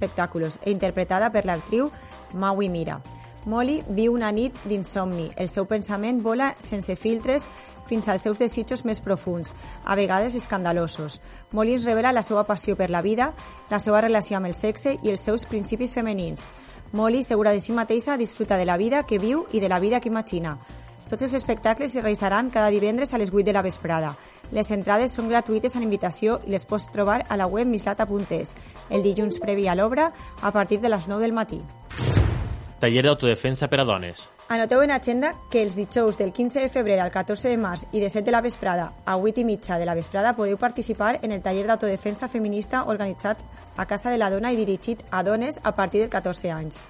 espectáculos e interpretada per l'actriu Maui Mira. Molly viu una nit d'insomni. El seu pensament vola sense filtres fins als seus desitjos més profuns, a vegades escandalosos. Molly ens revela la seva passió per la vida, la seva relació amb el sexe i els seus principis femenins. Molly, segura de si mateixa, disfruta de la vida que viu i de la vida que imagina. Tots els espectacles es realitzaran cada divendres a les 8 de la vesprada. Les entrades són gratuïtes a invitació i les pots trobar a la web mislata.es el dilluns previ a l'obra a partir de les 9 del matí. Taller d'autodefensa per a dones. Anoteu en agenda que els dijous del 15 de febrer al 14 de març i de 7 de la vesprada a 8 i mitja de la vesprada podeu participar en el taller d'autodefensa feminista organitzat a Casa de la Dona i dirigit a dones a partir de 14 anys.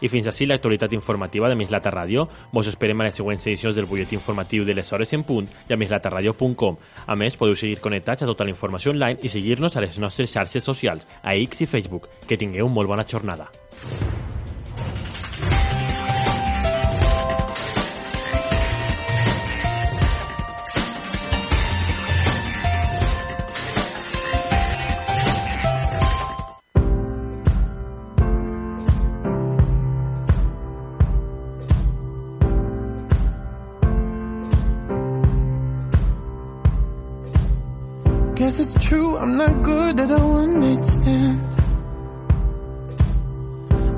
I fins així l'actualitat informativa de Mislata Ràdio. Vos esperem a les següents edicions del butlletí informatiu de les hores en punt i a mislataradio.com. A més, podeu seguir connectats a tota la informació online i seguir-nos a les nostres xarxes socials, a X i Facebook. Que tingueu molt bona jornada. True, I'm not good at a one night stand.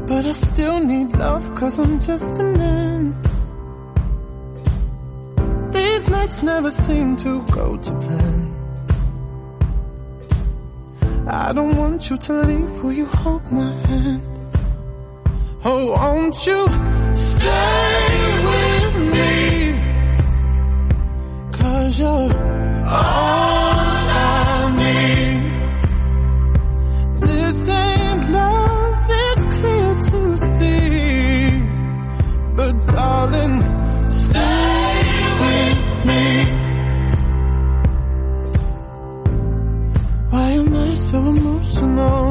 But I still need love, cause I'm just a man. These nights never seem to go to plan. I don't want you to leave, will you hold my hand? Oh, won't you stay with me? Cause you're all darling, stay with me. Why am I so emotional?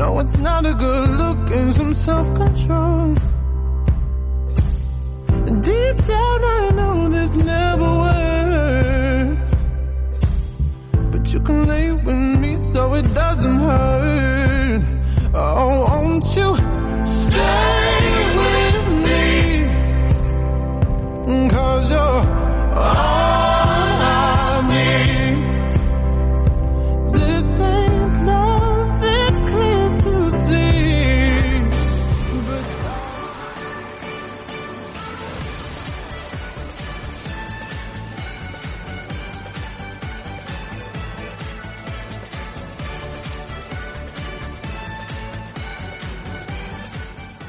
No, it's not a good look and some self-control. Deep down I know this never works. But you can lay with me so it doesn't hurt. Oh, won't you stay with me? Cause you're all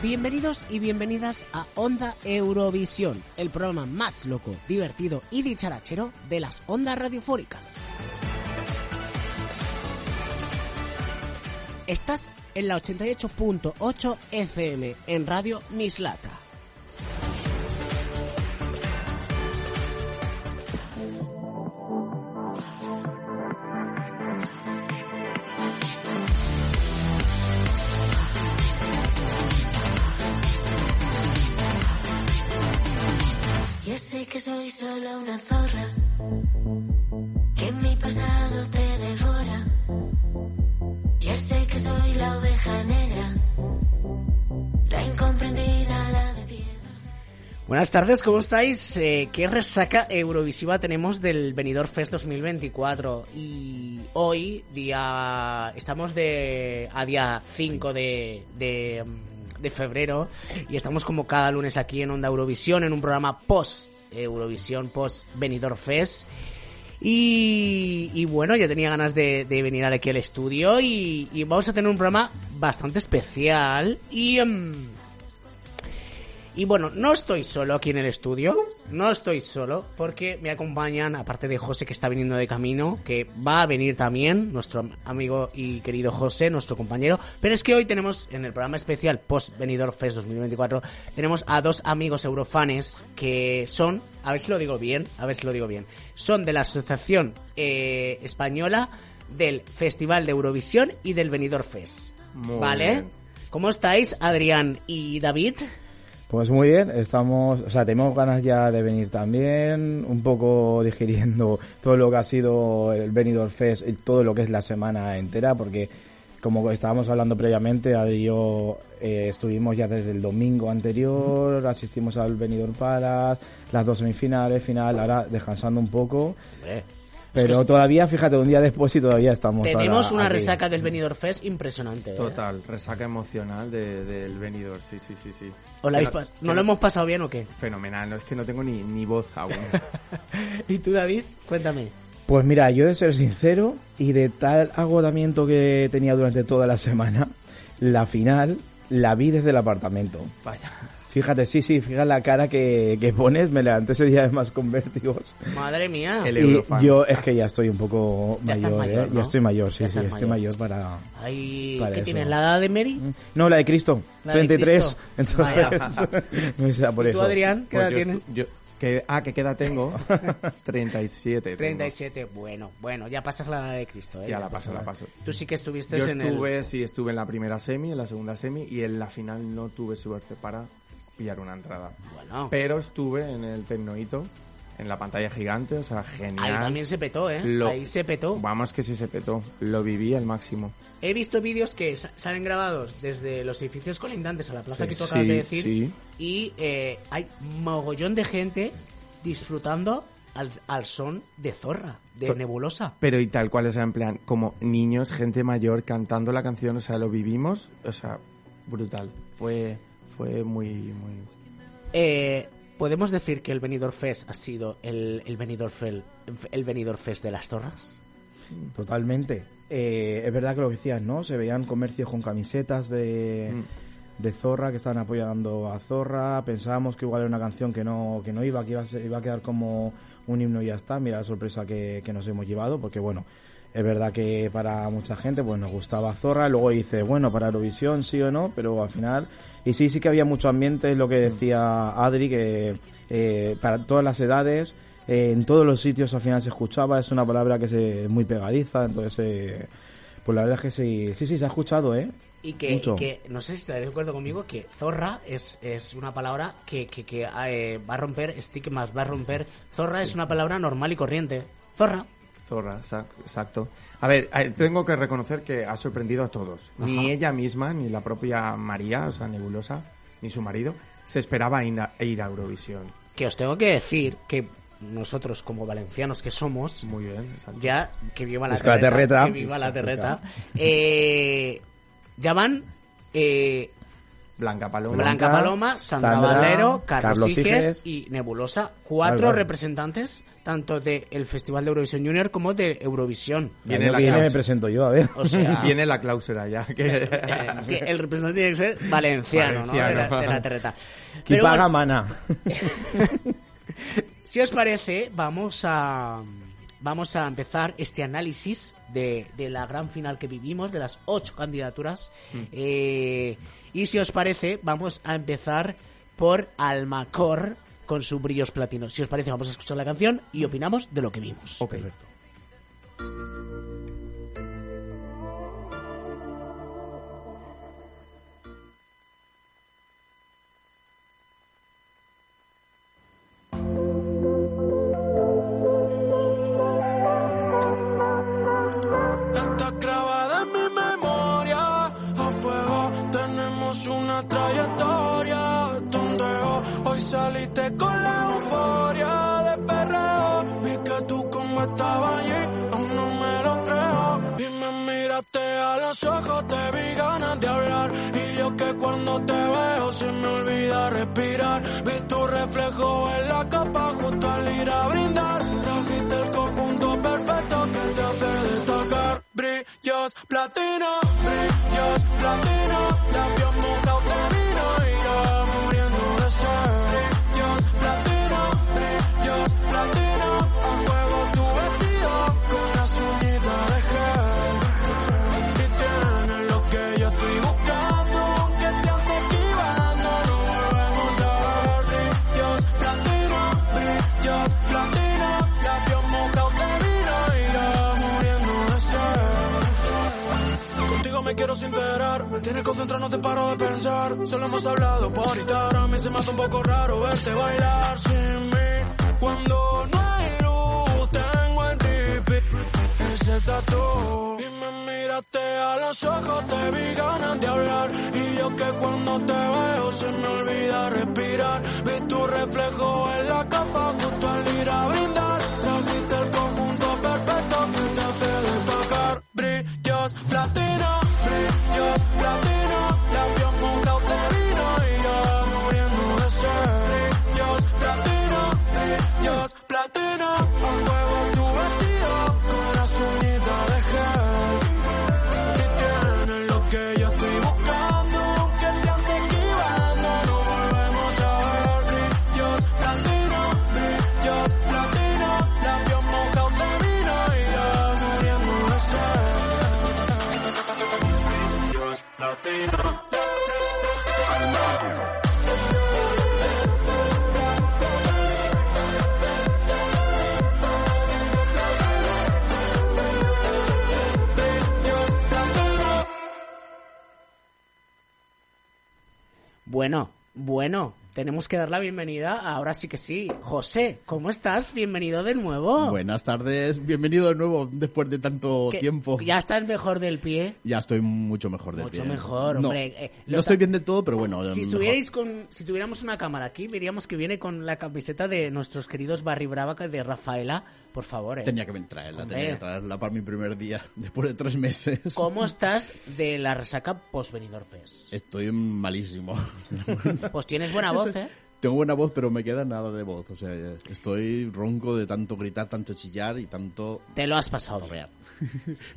Bienvenidos y bienvenidas a Onda Eurovisión, el programa más loco, divertido y dicharachero de las ondas radiofónicas. Estás en la 88.8 FM en Radio Mislata. Ya sé que soy solo una zorra, que mi pasado te devora. Ya sé que soy la oveja negra, la incomprendida, la de piedra. Buenas tardes, ¿cómo estáis? Eh, ¿Qué resaca Eurovisiva tenemos del Benidorm Fest 2024? Y hoy, día, estamos de a día 5 de, de, de febrero y estamos como cada lunes aquí en Onda Eurovisión en un programa post Eurovisión, post Benidorm Fest. Y, bueno, ya tenía ganas de, venir aquí al estudio y, y vamos a tener un programa bastante especial y... mm, y bueno, no estoy solo aquí en el estudio, no estoy solo, porque me acompañan, aparte de José que está viniendo de camino, que va a venir también, nuestro amigo y querido José, nuestro compañero, pero es que hoy tenemos, en el programa especial Post Benidorm Fest 2024, tenemos a dos amigos eurofanes que son, a ver si lo digo bien, a ver si lo digo bien, son de la Asociación eh, Española del Festival de Eurovisión y del Benidorm Fest. Muy ¿Vale? bien. ¿Cómo estáis, Adrián y David? Pues muy bien, estamos, o sea, tenemos ganas ya de venir también, un poco digiriendo todo lo que ha sido el Benidorm Fest todo lo que es la semana entera, porque como estábamos hablando previamente, Adri y yo eh, estuvimos ya desde el domingo anterior, asistimos al Benidorm Palace, las dos semifinales, final, ahora descansando un poco, pero todavía, fíjate, un día después y todavía estamos tenemos una aquí. resaca del Benidorm Fest impresionante. ¿eh? Total, resaca emocional de- del venidor, sí, sí, sí, sí. ¿Os la Pero- ¿No lo hemos pasado bien o qué? Fenomenal, no es que no tengo ni, ni voz aún. ¿Y tú, David? Cuéntame. Pues mira, yo de ser sincero y de tal agotamiento que tenía durante toda la semana, la final la vi desde el apartamento. Vaya. Fíjate, sí, sí, fíjate la cara que, que pones, me levanté ese día además con vértigos. Madre mía. El Y yo es que ya estoy un poco Ya estás mayor, mayor, ¿eh? ¿no? Ya estoy mayor, sí, Ya sí, estás estoy mayor. mayor para... Ay, Para ¿Qué eso. tienes? ¿La edad de Mary? No, la de Cristo, La de 33. Cristo. Entonces, no sea por ¿Y tú, eso. Adrián? ¿Qué Pues edad yo tienes? yo- que- ah, ¿qué edad tengo? 37. tengo. 37. Bueno, bueno, ya pasas la edad de Cristo, ¿eh? Ya la paso, la paso. Tú sí que estuviste Yo en el... estuve, sí, estuve en la primera semi, en la segunda semi y en la final no tuve suerte para pillar una entrada. Bueno, Pero estuve en el Tecnohito, en la pantalla gigante, o sea, genial. ahí también se petó, ¿eh? Lo- Ahí se petó. Vamos que sí se petó. Lo viví al máximo. He visto vídeos que sa- salen grabados desde los edificios colindantes a la plaza Sí, que tú acabas sí, de decir sí. y eh, hay mogollón de gente disfrutando al, al son de Zorra, de Nebulosa. Pero y tal cual, o sea, en plan, como niños, gente mayor cantando la canción, o sea, lo vivimos, o sea, brutal. Fue, fue muy, muy... Eh, Podemos decir que el Benidorm Fest ha sido el, el Benidorm el Benidorm Fest de las Zorras. Totalmente. Eh, es verdad que lo que decías, ¿no? Se veían comercios con camisetas de, Mm. de Zorra que estaban apoyando a Zorra. Pensábamos que igual era una canción que no, que no iba, que iba a, ser- iba a quedar como un himno y ya está. Mira la sorpresa que, que nos hemos llevado, porque bueno, es verdad que para mucha gente pues nos gustaba Zorra. Luego dice, bueno, para Eurovisión sí o no, pero al final. Y sí, sí que había mucho ambiente, es lo que decía Adri, que eh, para todas las edades. eh, en todos los sitios al final se escuchaba, es una palabra que se, es muy pegadiza, entonces eh, pues la verdad es que sí, sí, sí, se ha escuchado, ¿eh? Y que, y que, no sé si estaréis de acuerdo conmigo, que zorra es, es una palabra que, que, que, eh, va a romper estigmas, va a romper... Zorra es una palabra normal y corriente. Zorra. Zorra, exacto. A ver, eh, tengo que reconocer que ha sorprendido a todos. Ni ella misma, ni la propia María, o sea, Nebulosa, ni su marido, se esperaba ir a, ir a Eurovisión. Que os tengo que decir que nosotros, como valencianos que somos, Muy bien, exacto. ya, que viva la que la terreta. que viva la terreta, eh, ya van... Eh, Blanca Paloma. Blanca Blanca, Paloma, Sandra, Sandra, Valero, Carlos, Carlos y Nebulosa. Cuatro representantes, tanto del Festival de Eurovisión Junior como de Eurovisión. Viene la viene me cláusula. presento yo, a ver. O sea, Viene la cláusula ya. Que... eh, que el representante tiene que ser valenciano, ¿no? De la, de terreta. Y Pero paga bueno, mana. si os parece, vamos a vamos a empezar este análisis de, de la gran final que vivimos, de las ocho candidaturas. Eh, y si os parece, vamos a empezar por Almacor con sus brillos platinos. Si os parece, vamos a escuchar la canción y opinamos de lo que vimos. Ok. Está con la euforia de perreo. Vi que tú como estabas allí, aún no me lo creo. Y me miraste a los ojos, te vi ganas de hablar. Y yo que cuando te veo se me olvida respirar. Vi tu reflejo en la capa justo al ir a brindar. Trajiste el conjunto perfecto que te hace destacar. Brillos platino, brillos platino. Labios mojados de vino y ya quiero sin enterar. Me tienes concentrado, no te paro de pensar. Solo hemos hablado por Instagram y se me hace un poco raro verte bailar sin mí. Cuando no hay luz, tengo en repeat ese tatu. Y me miraste a los ojos, te vi ganas de hablar. Y yo que cuando te veo se me olvida respirar. Vi tu reflejo en la capa justo al ir a brindar. Trajiste el conjunto perfecto te hace destacar. Brillos platino, brillos platino. Labios Bueno, bueno, tenemos que dar la bienvenida, ahora sí que sí. José, ¿cómo estás? Bienvenido de nuevo. Buenas tardes, bienvenido de nuevo después de tanto tiempo. ¿Ya estás mejor del pie? Ya estoy mucho mejor de Mucho pie. mejor, no, hombre. eh, no estoy bien de todo, pero bueno. Si mejor. estuvierais con, si tuviéramos una cámara aquí, veríamos que viene con la camiseta de nuestros queridos Barry Brava de Rafaela. Por favor, eh. Tenía que traerla, Hombre. tenía que traerla para mi primer día, después de tres meses. ¿Cómo estás de la resaca post Benidorm Fest? Estoy malísimo. Pues tienes buena voz, ¿eh? Tengo buena voz, pero me queda nada de voz. O sea, estoy ronco de tanto gritar, tanto chillar y tanto... Te lo has pasado pasado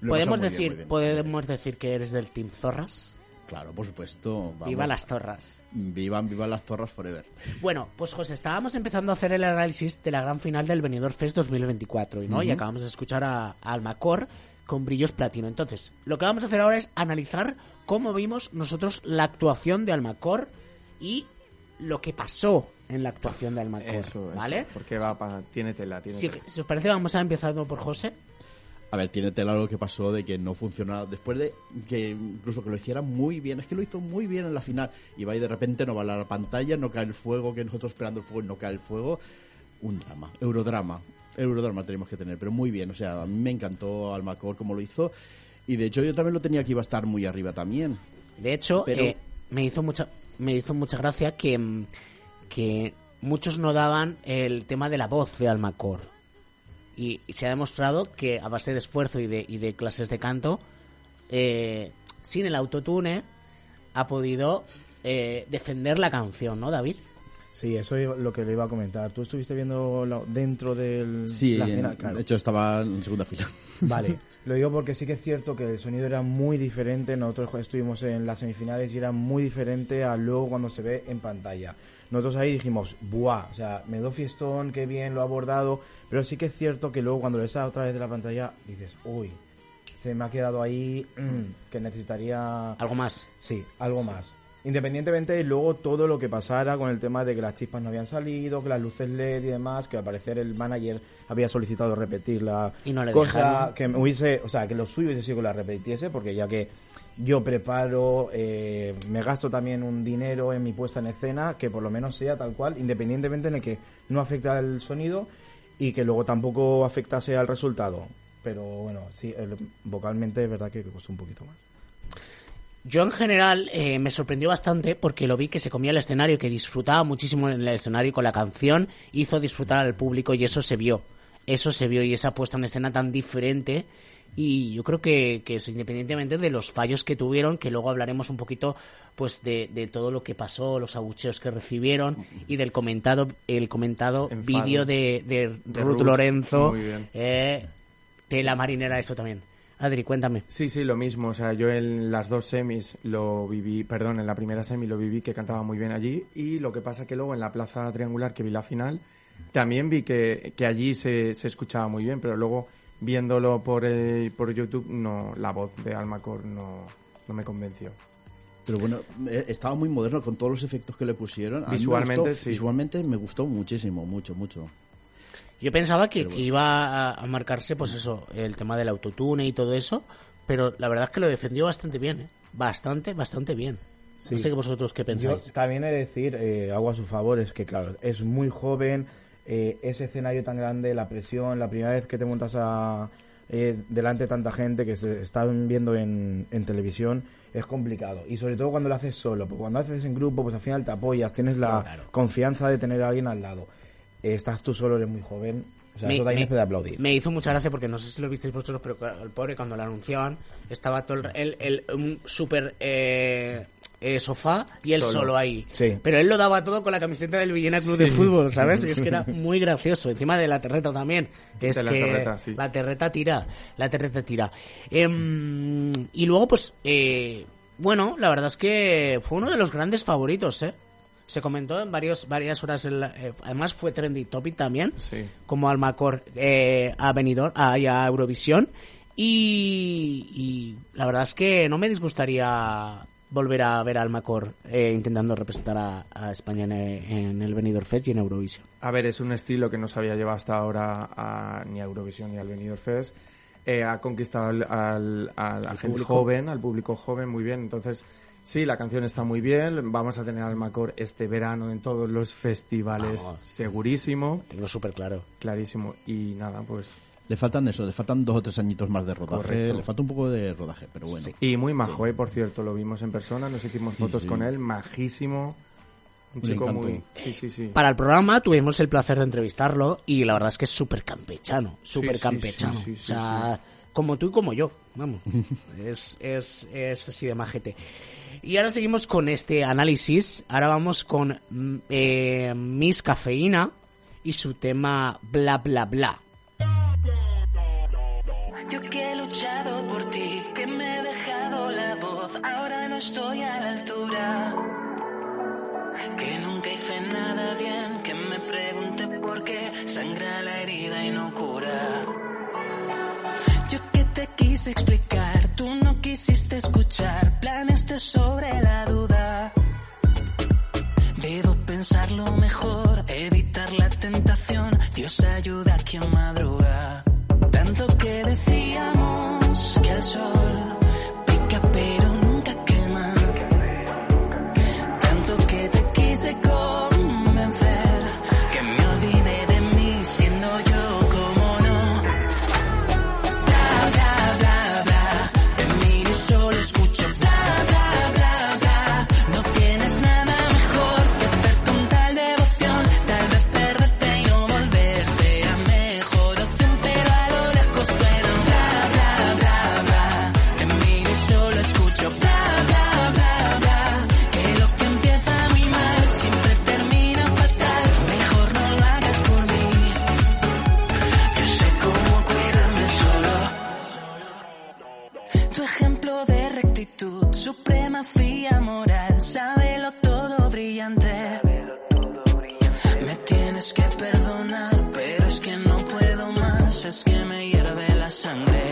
¿Podemos bien, decir, bien. podemos decir que eres del Team Zorras? Claro, por supuesto. vamos. Viva las Zorras. Vivan, vivan las zorras forever. Bueno, pues José, estábamos empezando a hacer el análisis de la gran final del Benidorm Fest 2024, ¿no? Y acabamos de escuchar a, a Almacor con brillos platino. Entonces, lo que vamos a hacer ahora es analizar cómo vimos nosotros la actuación de Almacor y lo que pasó en la actuación de Almacor, Eso, eso, ¿vale? Porque va pa- tiene tela, tiene Si, tela. si os parece, vamos a empezar por José. A ver, tiene tela lo que pasó de que no funcionaba. Después de que incluso que lo hiciera muy bien, es que lo hizo muy bien en la final. Y va y de repente no va a la pantalla, no cae el fuego, que nosotros esperando el fuego no cae el fuego. Un drama, eurodrama. Eurodrama tenemos que tener, pero muy bien. O sea, a mí me encantó Almacor como lo hizo. Y de hecho yo también lo tenía que iba a estar muy arriba también. De hecho, Pero- eh, me hizo mucha me hizo mucha gracia que, mm, que muchos no daban el tema de la voz de Almacor. Y, y se ha demostrado que a base de esfuerzo y de, y de clases de canto, eh, sin el autotune, ha podido eh, defender la canción, ¿no, David? Sí, eso es lo que le iba a comentar. ¿Tú estuviste viendo la- dentro del Sí, la final? Claro. de hecho estaba en segunda fila. Vale, lo digo porque sí que es cierto que el sonido era muy diferente. Nosotros estuvimos en las semifinales y era muy diferente a luego cuando se ve en pantalla. Nosotros ahí dijimos, ¡buah! O sea, me do fiestón, qué bien lo ha abordado. Pero sí que es cierto que luego cuando lo ves a otra vez de la pantalla, dices, ¡uy! Se me ha quedado ahí mm, que necesitaría. Algo más. Sí, algo más. Independientemente de luego todo lo que pasara con el tema de que las chispas no habían salido, que las luces LED y demás, que al parecer el manager había solicitado repetir la Y no le cosa dejaron. que hubiese, o sea, que lo suyo hubiese sido que la repitiese, porque ya que yo preparo, eh, me gasto también un dinero en mi puesta en escena, que por lo menos sea tal cual, independientemente en el que no afecta el sonido y que luego tampoco afectase al resultado. Pero bueno, sí, el- vocalmente es verdad que costó un poquito más. Yo en general eh, me sorprendió bastante porque lo vi que se comía el escenario, que disfrutaba muchísimo en el escenario con la canción, hizo disfrutar al público y eso se vio. Eso se vio y esa puesta en escena tan diferente. Y yo creo que, que eso, independientemente de los fallos que tuvieron, que luego hablaremos un poquito pues de, de todo lo que pasó, los abucheos que recibieron y del comentado, el comentado vídeo de, de, De Ruth Ruth, Lorenzo. Eh, de la marinera, eso también. Adri, cuéntame. Sí, sí, lo mismo. O sea, yo en las dos semis lo viví, perdón, en la primera semi lo viví que cantaba muy bien allí. Y lo que pasa que luego en la plaza triangular que vi la final, también vi que, que allí se, se escuchaba muy bien, pero luego viéndolo por, eh, por YouTube, no, la voz de Almacor no, no me convenció. Pero bueno, eh, estaba muy moderno con todos los efectos que le pusieron. A mí me Visualmente, gustó- sí. Visualmente me gustó muchísimo, mucho, mucho. Yo pensaba que, que iba a, marcarse, pues eso, el tema del autotune y todo eso, pero la verdad es que lo defendió bastante bien, ¿eh? Bastante, bastante bien. Sí. No sé que vosotros qué Yo pensáis. también he de decir eh, algo a su favor, es que claro, es muy joven, eh, ese escenario tan grande, la presión, la primera vez que te montas a, eh, delante de tanta gente que se están viendo en, en televisión, es complicado. Y sobre todo cuando lo haces solo, porque cuando haces en grupo, pues al final te apoyas, tienes la Claro. confianza de tener a alguien al lado. Eh, estás tú solo, eres muy joven, o sea, eso también es de aplaudir. me hizo mucha gracia porque no sé si lo visteis vosotros, pero el pobre cuando lo anunciaban estaba todo el, el, el- un súper eh, eh, sofá y él Solo. solo, ahí. Sí. Pero él lo daba todo con la camiseta del Villena Club de Fútbol, ¿sabes? Y es que era muy gracioso. Encima de la terreta también. Que es la que terreta, sí. la terreta tira. La terreta tira. Em, y luego, pues, eh, bueno, la verdad es que fue uno de los grandes favoritos, ¿eh? Se comentó en varios, varias horas, en la- eh, además fue trending topic también, Sí. como Almacor eh, ha venido a, a Eurovisión y, y la verdad es que no me disgustaría volver a ver a Almacor eh, intentando representar a, a España en, en el Benidorm Fest y en Eurovisión. A ver, es un estilo que no se había llevado hasta ahora a- ni a Eurovisión ni al Benidorm Fest. Eh, ha conquistado al, al- público. joven, al público joven muy bien. Entonces, sí, la canción está muy bien. Vamos a tener al Macor este verano en todos los festivales, Vamos. segurísimo, Tengo súper claro. clarísimo. Y nada, pues... Le faltan eso, le faltan dos o tres añitos más de rodaje. Correcto. Le falta un poco de rodaje, pero bueno. Y muy majo, eh, por cierto, lo vimos en persona, nos hicimos Sí, fotos sí. con él, majísimo. Un chico muy... Sí, sí, sí. Para el programa tuvimos el placer de entrevistarlo y la verdad es que es súper campechano, súper sí, campechano. sí, sí, sí, o sea, como tú y como yo, vamos. es, es, es así de majete. Y ahora seguimos con este análisis. Ahora vamos con mm, eh, Miss Cafeína y su tema bla bla bla. Yo que he luchado por ti, que me he dejado la voz, ahora no estoy a la altura. Que nunca hice nada bien, que me pregunté por qué sangra la herida y no cura. Te quise explicar, tú no quisiste escuchar, planeaste sobre la duda. Debo pensarlo mejor, evitar la tentación. Dios ayuda a quien madruga. Tanto que decíamos que el sol más, es que me hierve la sangre.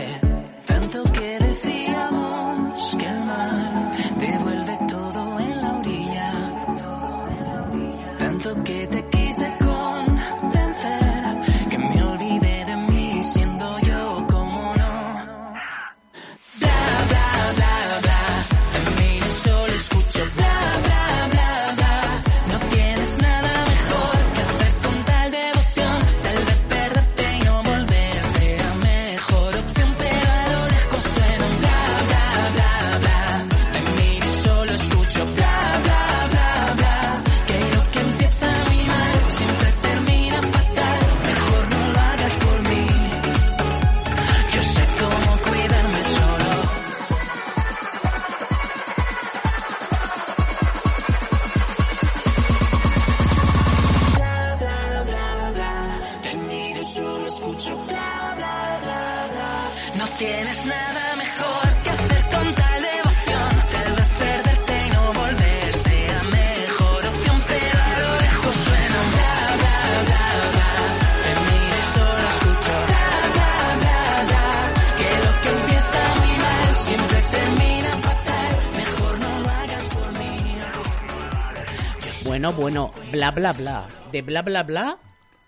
Bla bla bla. De bla bla bla,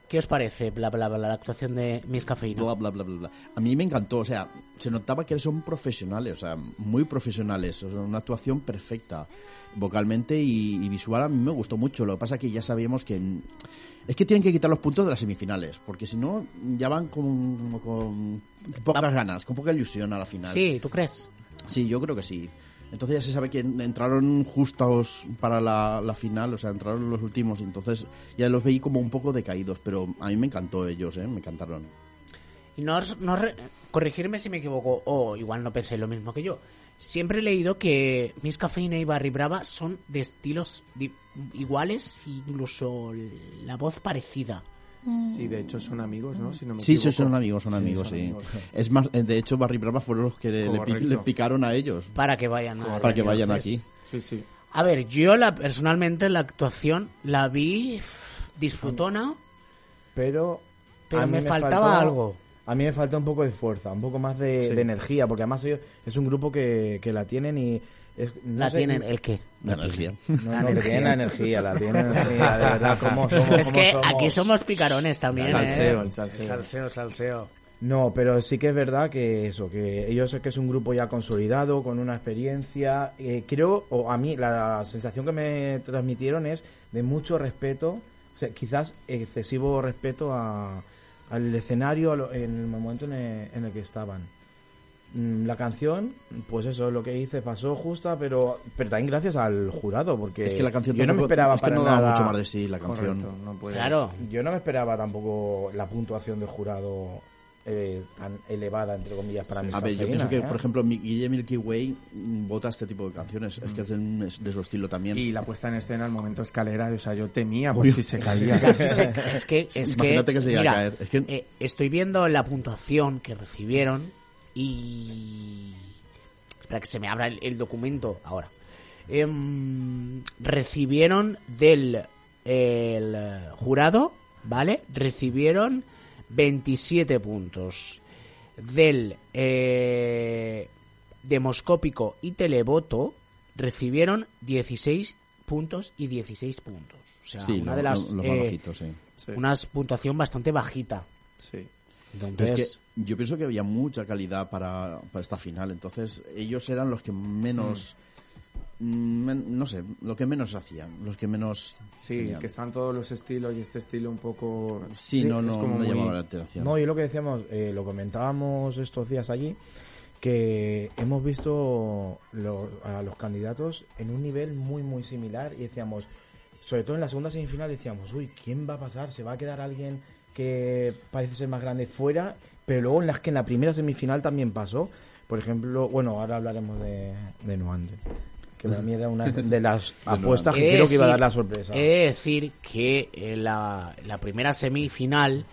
¿Qué os parece bla, bla, bla, la actuación de Miss Cafeína? bla, bla, bla, bla, bla. A mí me encantó, o sea, se notaba que son profesionales, o sea, muy profesionales, o sea, una actuación perfecta, vocalmente y, y visual a mí me gustó mucho. Lo que pasa que ya sabíamos que es que tienen que quitar los puntos de las semifinales, porque si no ya van con, con pocas ganas, con poca ilusión a la final. Sí, ¿tú crees? Sí, yo creo que sí. Entonces ya se sabe que entraron justos para la, la final, o sea, entraron los últimos, entonces ya los veí como un poco decaídos, pero a mí me encantó ellos, ¿eh? Me encantaron. Y no, no re- corregirme si me equivoco, o igual no pensé lo mismo que yo. Siempre he leído que Miss Cafeína y Barry Brava son de estilos iguales, incluso la voz parecida. Sí, de hecho son amigos, ¿no? Si no me Sí, equivoco. son amigos, son amigos, son sí. amigos. Es más, eh, de hecho, Barry Brava fueron los que le, le pi- Correcto. le picaron a ellos Para que vayan a- para que vayan aquí. Sí, sí. A ver, yo la, personalmente la actuación la vi disfrutona, Pero, pero a mí me, faltaba faltó- algo. A mí me falta un poco de fuerza, un poco más de, Sí. de energía, porque además ellos es un grupo que, que la tienen y... es- no La sé- tienen, ¿el qué? La energía. No, La no, energía. tienen la energía, la tienen energía, de verdad, como somos, Es cómo que somos. aquí somos picarones también, Salseo, ¿eh? el salseo. Salseo, salseo. No, pero sí que es verdad que eso, que ellos es que es un grupo ya consolidado, con una experiencia. eh, creo, o a mí la sensación que me transmitieron es de mucho respeto, o sea, quizás excesivo respeto a- al escenario a lo- en el momento en el, en el que estaban. Mm, La canción, pues eso, lo que hice pasó justa, pero, pero también gracias al jurado, porque Es que la canción yo no me esperaba es que para no daba nada- mucho más de sí la canción. Correcto, no puede. Claro. yo no me esperaba tampoco la puntuación del jurado eh, tan elevada, entre comillas, para mis A ver, yo pienso que, ¿eh? por ejemplo, Mi- Guille Milky Way vota este tipo de canciones. Es que es de, es de su estilo también. Y la puesta en escena, el momento escalera, o sea, yo temía por si se caía. Casi se- es que, es que, Imagínate que se iba a mira, caer. Es que- eh, estoy viendo la puntuación que recibieron y... Espera que se me abra el, el documento ahora. Em, recibieron del el jurado, ¿vale? Recibieron 27 puntos. Del eh, demoscópico y televoto recibieron 16 puntos y 16 puntos. O sea, sí, una lo- de las... lo- eh, sí. Una puntuación bastante bajita. sí. Entonces, es que yo pienso que había mucha calidad para, para esta final. Entonces, ellos eran los que menos. mm, no sé, lo que menos hacían. Los que menos. Sí, tenían. que están todos los estilos y este estilo un poco... Sí, Sí, no, es no, como no muy- llamaba la atención. No, y lo que decíamos, eh, lo comentábamos estos días allí, que hemos visto lo- a los candidatos en un nivel muy, muy similar y decíamos, sobre todo en la segunda semifinal decíamos, uy, ¿quién va a pasar? ¿Se va a quedar alguien que parece ser más grande fuera? Pero luego en las que en la primera semifinal también pasó. Por ejemplo, bueno, ahora hablaremos de, de que para mí era una de las apuestas que creo que iba a dar la sorpresa. He de decir que en la, la primera semifinal,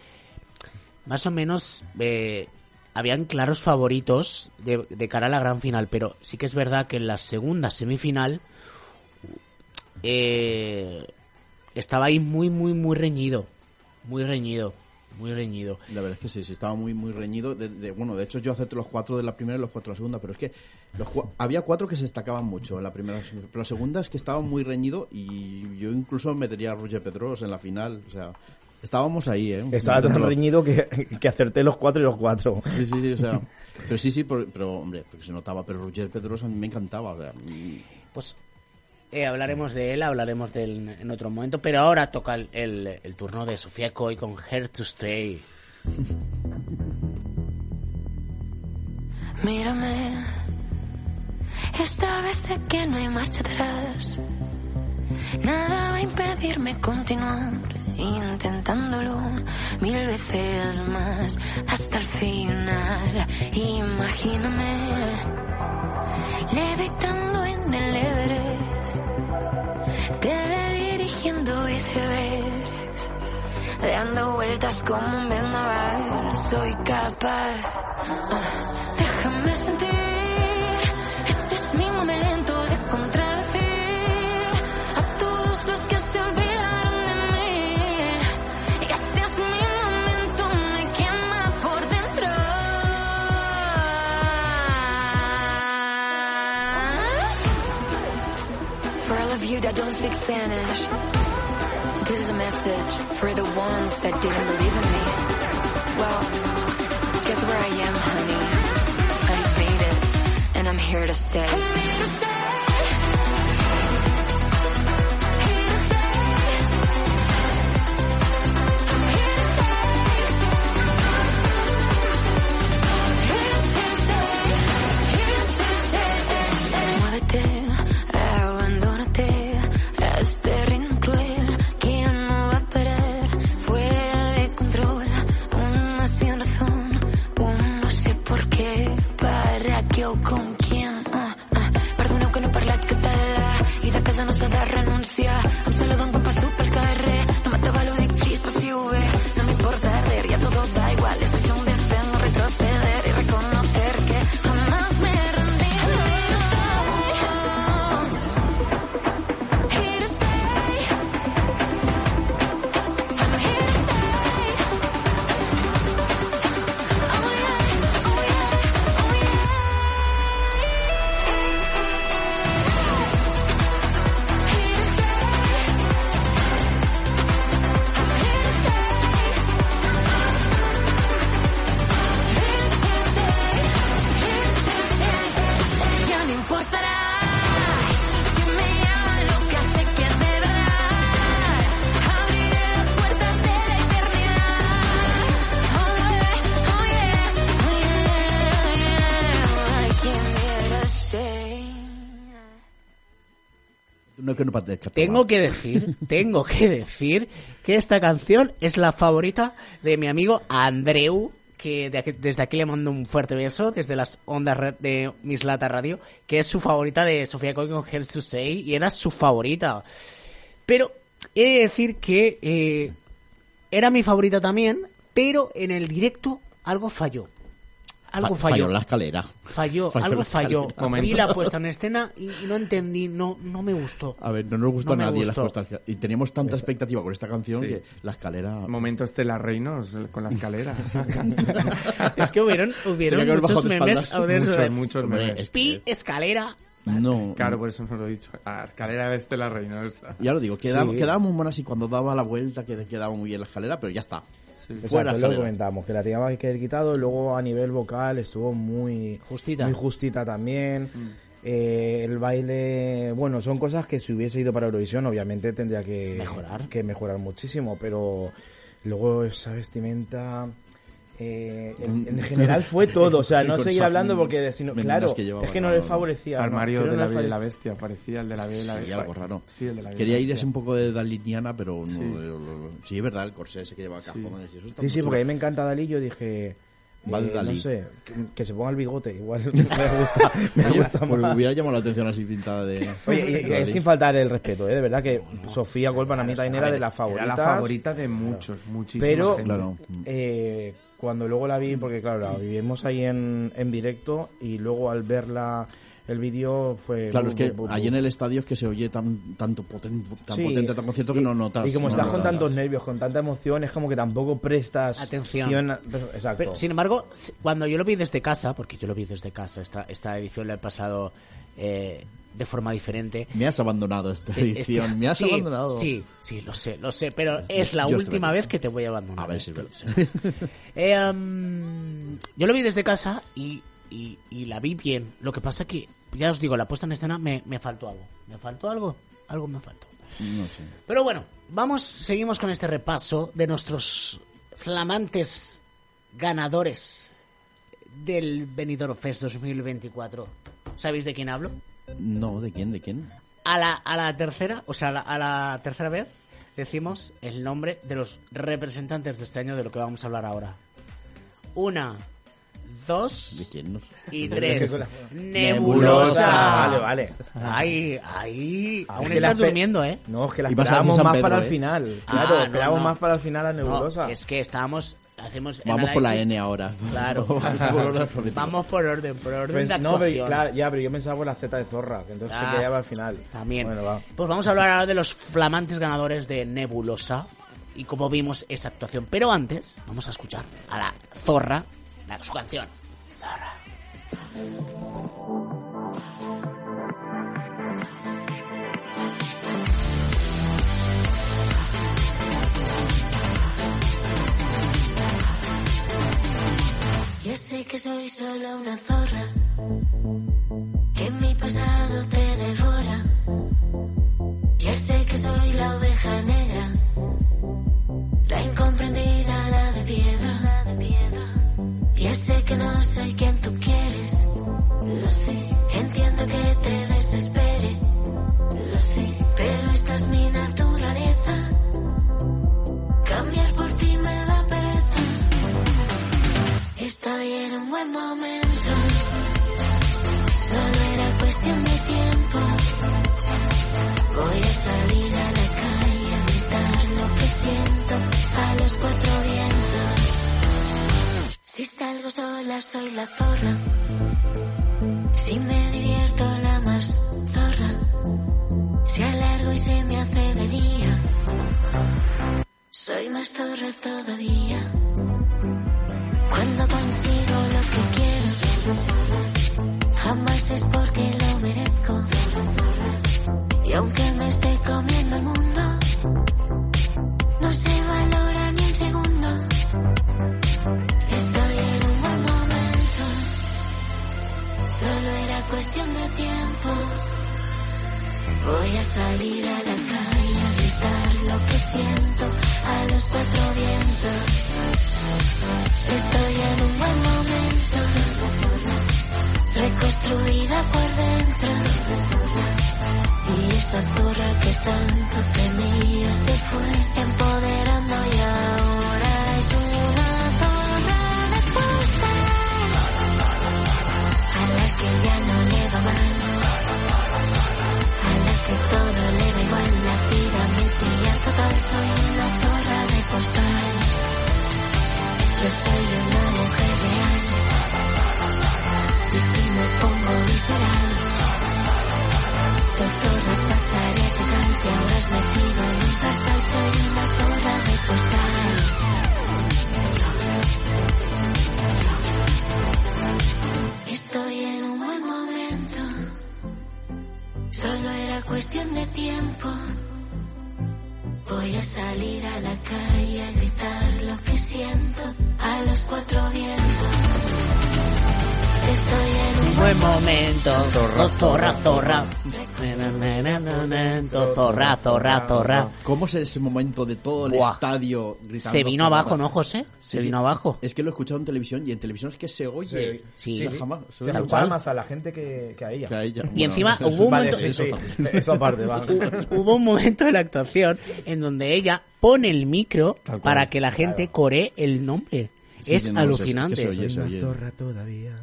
más o menos, eh, habían claros favoritos de, de cara a la gran final, pero sí que es verdad que en la segunda semifinal eh, estaba ahí muy, muy, muy reñido. Muy reñido. Muy reñido. La verdad es que sí, sí, estaba muy, muy reñido. De, de- bueno, de hecho, yo acepto los cuatro de la primera y los cuatro de la segunda, pero es que los había cuatro que se destacaban mucho en la primera, pero la segunda es que estaba muy reñido y yo incluso metería a Roger Pedros en la final. O sea, estábamos ahí, ¿eh? Estaba tan reñido que, que acerté los cuatro y los cuatro. Sí, sí, sí, o sea. Pero sí, sí, por- pero hombre, porque se notaba. Pero Roger Pedros a mí me encantaba. O sea, y- Pues eh, hablaremos de él, hablaremos de él en otro momento, pero ahora toca el, el- el turno de Sofía Coy con Here to Stay. Mírame, esta vez sé que no hay marcha atrás. Nada va a impedirme continuar intentándolo mil veces más hasta el final. Imagíname levitando en el Everest, teledirigiendo viceversa, dando vueltas como un vendaval. Soy capaz. Ah, déjame sentir. That don't speak Spanish, This is a message for the ones that didn't believe here to stay. Tengo que decir, tengo que decir que esta canción es la favorita de mi amigo Andreu, que desde aquí le mando un fuerte beso, desde las ondas de Mislata Radio, que es su favorita de Sofía Coy con Hell to Say, y era su favorita. Pero he de decir que eh, era mi favorita también, pero en el directo algo falló. Algo Fa- falló. falló la escalera. Falló, Falló algo falló. Vi la puesta en escena y, y no entendí, no, no me gustó. A ver, no nos gustó No a nadie gustó. las puestas. Y teníamos tanta expectativa con esta canción Sí. que la escalera... Momento Estela Reinos con la escalera. es que hubieron, hubieron que muchos memes. espaldas. muchos, muchos Hombre, memes. es- Pi, escalera. No. Claro, por eso no lo he dicho. La escalera de Estela Reinos. Ya lo digo, quedaba, Sí. quedaba muy buena así cuando daba la vuelta, que quedaba muy bien la escalera, pero ya está. Sí. Fuera es lo que comentamos, que la teníamos que haber quitado. Luego a nivel vocal estuvo muy Justita. Muy justita también. Eh, el baile, bueno, son cosas que si hubiese ido para Eurovisión, obviamente tendría que Mejorar. que mejorar muchísimo, pero luego esa vestimenta. Eh, en, en general fue todo, o sea, no seguir hablando porque claro, que es que no les favorecía. Armario no, de la Bella y la Bestia. Parecía el de la Bella y la Sí, Bestia. algo raro. Sí, el de la Quería ir un poco de daliniana, pero no. Sí. lo- lo- sí, es verdad, el corsé ese que lleva Sí. cajones y eso está Sí, sí, muy porque a mí me encanta Dalí, yo dije... Eh, Dalí. no sé, que, que se ponga el bigote, igual me gusta, me Oye, gusta pues más. hubiera llamado la atención así pintada de. Oye, y- y, Dalí. sin faltar el respeto, ¿eh? de verdad que Sofía Gol para mí también era de las Era favoritas. la favorita de muchos, muchísimos. Pero gente. Claro. eh, cuando luego la vi, porque claro, la vivimos ahí en, en directo y luego al verla el vídeo fue... Claro, es que bu- bu- allí en el estadio es que se oye tan, tanto poten- tan Sí, potente, tan concierto que y- no notas. Y como no estás con tantos nervios, con tanta emoción, es como que tampoco prestas Atención. a- pero- Exacto. Pero, sin embargo, cuando yo lo vi desde casa, porque yo lo vi desde casa, esta, esta edición la he pasado eh, de forma diferente. Me has abandonado esta Eh, edición, este- me has sí, abandonado. Sí, sí, lo sé, lo sé, pero es la Yo última vez que te voy a abandonar. A ver si lo sepas. Eh, um, yo lo vi desde casa y, y, y la vi bien. Lo que pasa que, ya os digo, la puesta en escena me, me faltó algo. ¿Me faltó algo? Algo me faltó. No sé. Pero bueno, vamos, seguimos con este repaso de nuestros flamantes ganadores del Benidorm Fest 2024. ¿Sabéis de quién hablo? No, ¿de quién? ¿De quién? A la, a la tercera, o sea, a la, a la tercera vez decimos el nombre de los representantes de este año de lo que vamos a hablar ahora. Una, ¿De dos quién? No sé. y tres. Nebulosa. Vale, vale. Ay, ay, aún Es que la estás durmiendo, ¿eh? No, es que la esperábamos más Pedro, para ¿eh? el final. Ah, Claro, no, esperábamos no. más para el final a Nebulosa. No, es que estamos, hacemos el Vamos por la N ahora. Claro. Por orden alfabético. Vamos por orden, por orden Pues- de no, pero, claro, ya, pero yo pensaba por la Z de Zorra, que entonces Ah, se quedaba al final. También. Bueno, va. Pues vamos a hablar ahora de los flamantes ganadores de Nebulosa y cómo vimos esa actuación. Pero antes, vamos a escuchar a la Zorra, la- su canción. Zorra. Que soy solo una zorra, que mi pasado te devora. Ya sé que soy la oveja negra, la incomprendida, la de piedra. Ya sé que no soy quien tú quieres, lo sé. Entiendo que te desespere, lo sé. Pero esta es mi naturaleza. En un buen momento. Solo era cuestión de tiempo. Voy a salir a la calle a gritar lo que siento a los cuatro vientos. Si salgo sola soy la zorra. Si me divierto la más zorra. Si alargo y se me hace de día. Soy más zorra todavía. Cuando consigo lo que quiero, jamás es porque lo merezco. Y aunque me esté comiendo el mundo, no se valora ni un segundo. Estoy en un buen momento, solo era cuestión de tiempo. Voy a salir a la calle a gritar lo que siento a los cuatro vientos. Reconstruida por dentro. Y esa zorra que tanto ¿Cómo es ese momento de todo el Buah. estadio gritando? Se vino zorra? abajo, ¿no, José? Se Sí, vino sí. abajo. Es que lo he escuchado en televisión y en televisión es que se oye. Sí. Jamás- Se tal escuchaba cual. más a la gente que, que a ella. Que a ella. Y encima hubo un Vale, momento... sí, sí. Eso aparte, va. Hubo un momento de la actuación en donde ella pone el micro Tal cual. para que la gente coree el nombre. Sí, es sí, no, es- es que alucinante. se oye, se oye. todavía.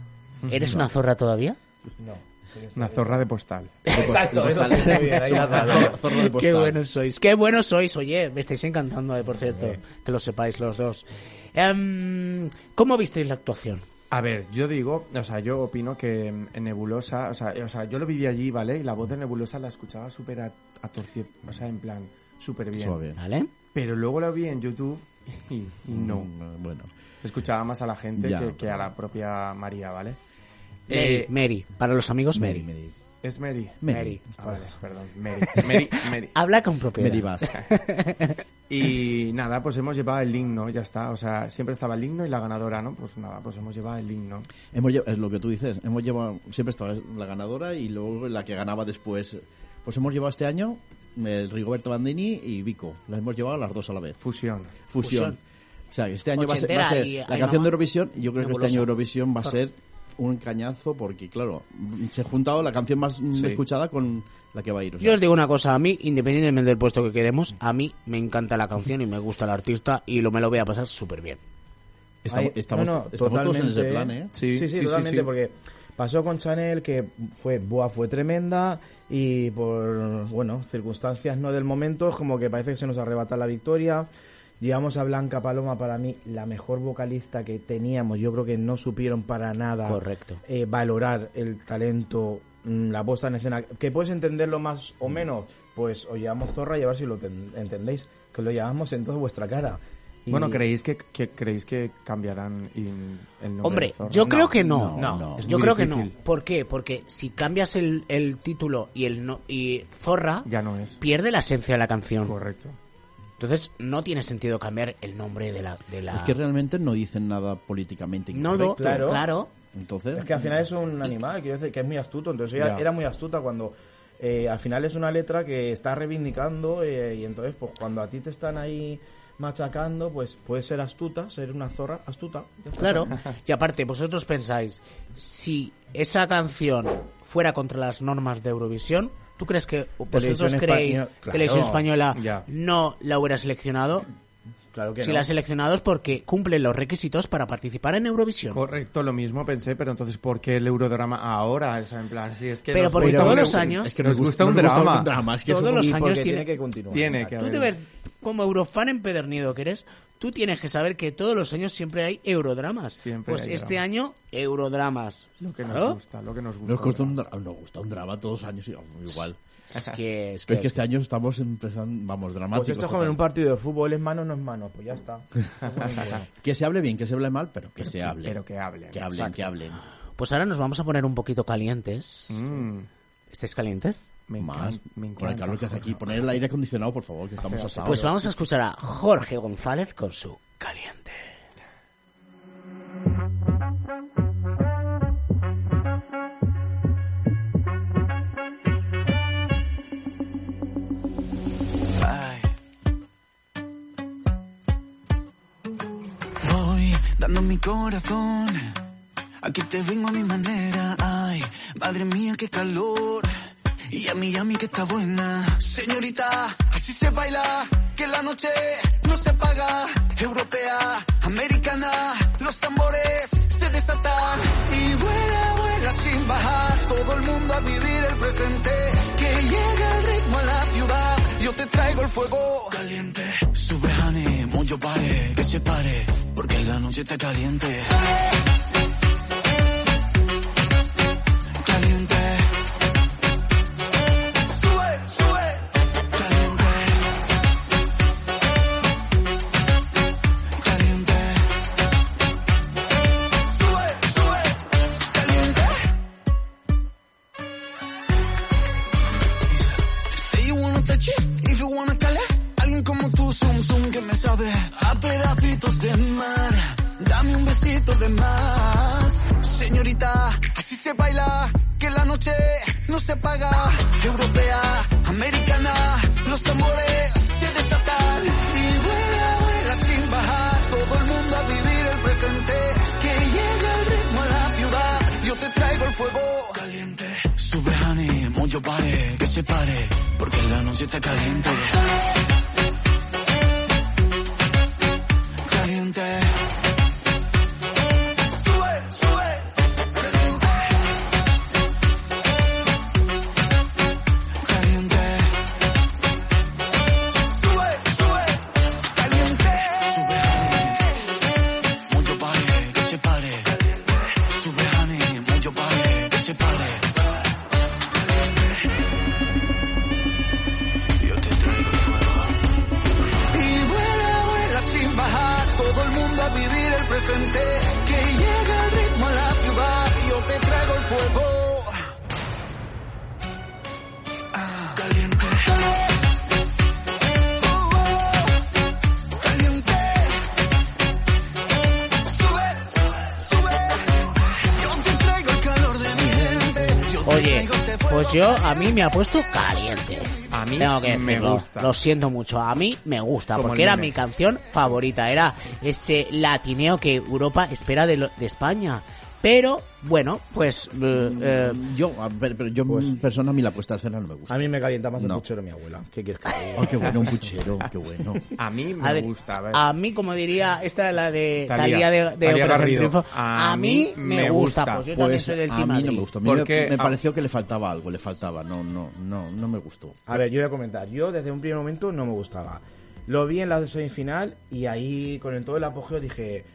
¿Eres una zorra todavía? No. Una zorra de postal. Exacto, eso sí, muy bien, ahí la has dado. Zorra- zorra de Qué postal. buenos sois. Qué buenos sois. Oye, me estáis encantando, eh, por cierto. Que lo sepáis los dos. Em, ¿Cómo visteis la actuación? A ver, yo digo, o sea, yo opino que en Nebulosa, o sea, o sea, yo lo viví allí, ¿vale? Y la voz de Nebulosa la escuchaba súper a, a torcido, o sea, en plan, súper bien. Suave. ¿Vale? Pero luego lo vi en YouTube y, y no. Mm, Bueno. Escuchaba más a la gente Ya, que, que a la propia María, ¿vale? Mary, Eh, Mary. Para los amigos, Mary, Mary. Mary. es Mary. Mary. Ah, vale, perdón. Mary. Mary. Mary. Habla con propiedad. Mary Bass. Y nada, pues hemos llevado el himno, ya está. O sea, siempre estaba el himno y la ganadora, ¿no? Pues nada, pues hemos llevado el himno. Hemos es lo que tú dices, hemos llevado, siempre estaba la ganadora y luego la que ganaba después. Pues hemos llevado este año el Rigoberto Bandini y Vico. Las hemos llevado las dos a la vez. Fusión. Fusión. O sea, que este año va a ser, va a Ochentera ser y la canción de Eurovisión y yo creo que este año Eurovisión va a ser un cañazo porque, claro, se ha juntado la canción más mm, Sí. escuchada con la que va a ir. o sea. Yo os digo una cosa, a mí, independientemente del puesto que quedemos, a mí me encanta la canción y me gusta el artista y lo me lo voy a pasar súper bien. estamos, Ahí- estamos, no, no, estamos todos en ese plan, ¿eh? Sí, sí, sí, sí, totalmente, sí. porque pasó con Chanel que fue, buah, fue tremenda y por, bueno, circunstancias no del momento, es como que parece que se nos arrebata la victoria. Llevamos a Blanca Paloma, para mí, la mejor vocalista que teníamos. Yo creo que no supieron para nada Correcto. eh, valorar el talento, mm, la puesta en escena. Que puedes entenderlo más o menos, pues os llevamos zorra y a ver si lo ten- entendéis. Que lo llevamos en toda vuestra cara. Y- Bueno, ¿creéis que, que- creéis que cambiarán in- el nombre Hombre, de Zorra? yo creo que no. no, Yo creo que no. ¿Por qué? Porque si cambias el, el título y el no, y Zorra, Ya no es. pierde la esencia de la canción. Correcto. Entonces no tiene sentido cambiar el nombre de la... De la... Es que realmente no dicen nada políticamente No, incorrecto. no, claro. claro. Entonces, Es que al final es un animal, quiero decir, que es muy astuto. Entonces ella Ya. era muy astuta cuando eh, al final es una letra que está reivindicando eh, y entonces pues cuando a ti te están ahí machacando, pues puedes ser astuta, ser una zorra astuta. Claro. Y aparte, vosotros pensáis, si esa canción fuera contra las normas de Eurovisión, ¿tú crees que vosotros creéis española- que Televisión claro. Española Ya. no la hubiera seleccionado? Claro que si no. la ha seleccionado es porque cumple los requisitos para participar en Eurovisión. Correcto, lo mismo pensé, pero entonces ¿por qué el eurodrama ahora? O sea, en plan, si es que Pero porque todos un- los años- es que nos gusta un drama. Todos los años tiene, tiene que continuar. Tiene que Tú haber. te ves como eurofan empedernido que eres, tú tienes que saber que todos los años siempre hay eurodramas. Siempre pues hay este drama. año, eurodramas. Lo que Claro. nos gusta, lo que nos gusta. nos gusta, un, nos gusta un drama todos los años y- igual. Es que es que es este año estamos empezando, vamos, dramáticos. Pues esto es como en un partido de fútbol, es mano, no es mano, pues ya está. Que se hable bien, que se hable mal, pero que se hable. Pero que hablen. Que hablen, exacto. que hablen. Pues ahora nos vamos a poner un poquito calientes. Mm, ¿Estáis calientes? me Más, encanta, me con el calor que hace aquí. Poner el aire acondicionado, por favor, que estamos asados. Pues vamos a escuchar a Jorge González con su caliente. Voy dando mi corazón. Aquí te vengo a mi manera. Ay, madre mía, qué calor. Y a mí que está buena. Señorita, así se baila. Que la noche no se paga. Europea, americana. Los tambores se desatan. Y vuela, vuela sin bajar. Todo el mundo a vivir el presente. Que llega el ritmo a la ciudad. Yo te traigo el fuego caliente. Sube, honey, mucho pare. Que se pare. Porque la noche está caliente. Caliente. Pedacitos de mar. Dame un besito de más. Señorita, así se baila, que la noche no se paga. Europea, americana, los tambores se desatan. Y vuela, vuela sin bajar. Todo el mundo a vivir el presente. Que llega el ritmo a la ciudad. Yo te traigo el fuego caliente. Sube, honey, mucho pare, que se pare. Porque la noche está caliente. Caliente. Yo a mí me ha puesto caliente. A mí Tengo que me gusta. Lo siento mucho. A mí me gusta Como porque el era mi canción favorita. Era ese latineo que Europa espera de, lo- de España. Pero bueno, pues eh, eh, Yo, a ver, pero yo en persona a mí la puesta de escena no me gusta. A mí me calienta más el No. puchero de mi abuela. ¿Qué quieres que te diga? Oh, qué bueno, un puchero, qué bueno. A mí me a ver, gusta, a ver. a mí como diría esta es la de Talía. Talía de, de Talía Operación Garrido. Triunfo. A A, mí me, me gusta. gusta. Pues yo también Pues soy del a Team mí no Madrid. me gustó. A mí me- Porque- me, ah. pareció que le faltaba algo, le faltaba. No, no, no, no me gustó. A ver, yo voy a comentar. Yo desde un primer momento no me gustaba. Lo vi en la semifinal y ahí con el todo el apogeo dije,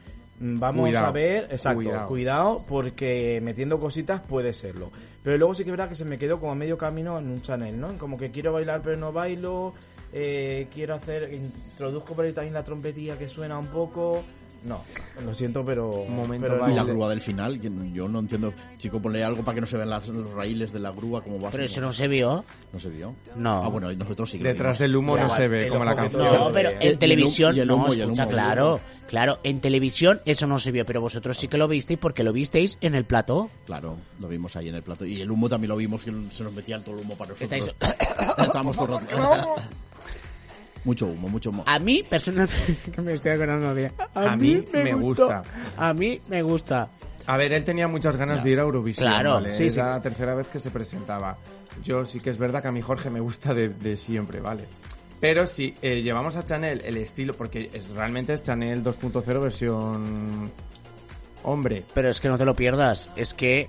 vamos Cuidado, a ver, exacto, cuidado. cuidado. porque metiendo cositas puede serlo. Pero luego sí que es verdad que se me quedó como a medio camino en un channel, ¿no? Como que quiero bailar pero no bailo, eh, quiero hacer, introduzco por ahí también la trompetilla que suena un poco No, lo siento, pero... Un momento, pero vale. Y la grúa del final, que yo no entiendo. Chico, ponle algo para que no se vean las- los raíles de la grúa como va. Pero eso no se vio. ¿No se vio? No. Ah, bueno, y nosotros sí que Detrás del humo no se ve como la canción. No, pero en televisión, y el humo, no, y el escucha, humo, claro, claro, en televisión eso no se vio, pero vosotros sí que lo visteis porque lo visteis en el plató. Claro, lo vimos ahí en el plato. Y el humo también lo vimos, que se nos metía todo el humo para nosotros. Estáis- Estábamos todo el rato. Mucho humo, mucho humo. A mí, personalmente, que me estoy acordando bien. A mí me gusta. A mí me gusta. A ver, él tenía muchas ganas de ir a Eurovisión. Claro, ¿vale? sí, Era sí. la tercera vez que se presentaba. Yo sí que es verdad que a mí Jorge me gusta de, de siempre, ¿vale? Pero si eh, llevamos a Chanel el estilo, porque es, realmente es Chanel 2.0 versión hombre. Pero es que no te lo pierdas, es que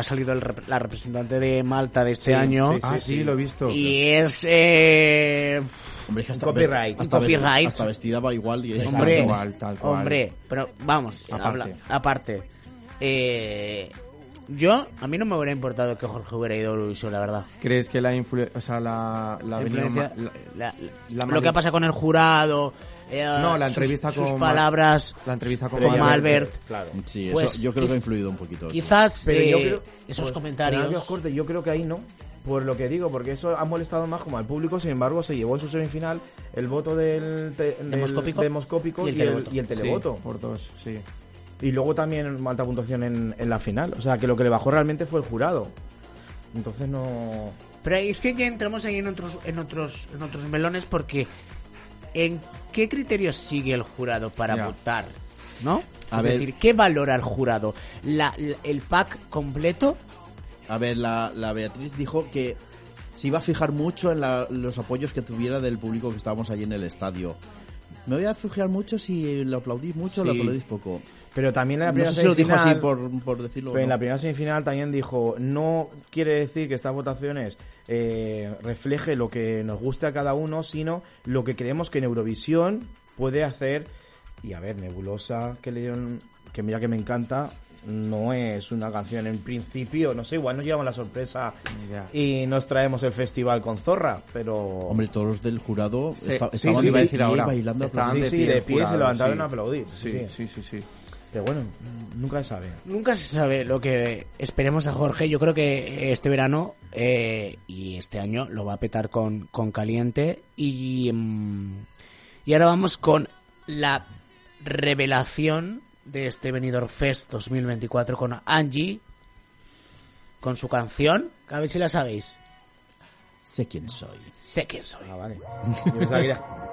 ha salido el la representante de Malta de este Sí, año sí, ah, sí, lo he visto. y es... eh, Hombre, es que hasta, Copyright. Hasta, Copyright. Vestida, hasta vestida va igual. Y hombre, Tal cual, tal cual. hombre, pero vamos, Aparte. habla- aparte. Eh, yo, a mí no me hubiera importado que Jorge hubiera ido a Eurovisión, la verdad. ¿Crees que la influencia, o sea, la, la, La lo que pasa con el jurado, eh, No, la sus- entrevista sus, con Mal- palabras la entrevista con. Malbert. Claro. Sí, eso, Pues, yo creo que ha influido un poquito. eso. Quizás Pero yo eh, creo... esos pues, comentarios... corte, yo creo que ahí no. Por lo que digo, porque eso ha molestado más como al público, sin embargo, se llevó en su semifinal el voto del, te- del- Demoscópico demoscópico y el y, el, televoto. y el televoto. Sí, por dos, sí. Y luego también alta puntuación en, en la final. O sea, que lo que le bajó realmente fue el jurado. Entonces no... Pero es que ya entramos ahí en otros, en otros, en otros melones porque ¿en qué criterios sigue el jurado para votar? ¿No? A es ver. decir, ¿qué valora el jurado? La, la- ¿El pack completo? A ver, la, la Beatriz dijo que se iba a fijar mucho en la- los apoyos que tuviera del público que estábamos allí en el estadio. Me voy a fijar mucho si lo aplaudís mucho o lo aplaudís poco. Pero también en la No primera sé si lo dijo así semifinal- por, por decirlo. en no. la primera semifinal también dijo, no quiere decir que estas votaciones eh, refleje lo que nos guste a cada uno, sino lo que creemos que en Eurovisión puede hacer. Y a ver, Nebulosa, que le dieron, que mira que me encanta, no es una canción en principio, no sé, igual nos llevamos la sorpresa y nos traemos el festival con Zorra, pero... Hombre, todos los del jurado Sí, esta- sí, estaban sí, iba a de decir pie ahora. bailando. Estaban de sí, pie de se levantaron sí. a aplaudir. Sí, sí. sí, sí, Pero bueno, nunca se sabe. Nunca se sabe lo que esperemos a Jorge. Yo creo que este verano eh, y este año lo va a petar con, con caliente. Y, mm, y ahora vamos con la revelación de este Benidorm Fest 2024 con Angie, con su canción, que a ver si la sabéis. Sé quién soy. Sé quién soy. Ah, vale.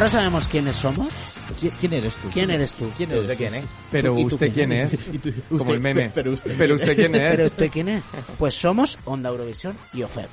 Ahora sabemos quiénes somos. ¿Qui- ¿Quién eres tú? ¿Quién eres tú? ¿Quién ¿Usted eres? quién es? Pero ¿Y tú usted quién es? ¿Y tú- Como usted- el meme. pero usted- Pero usted quién es? ¿Pero usted quién es? Pues somos Onda Eurovisión y OFEP.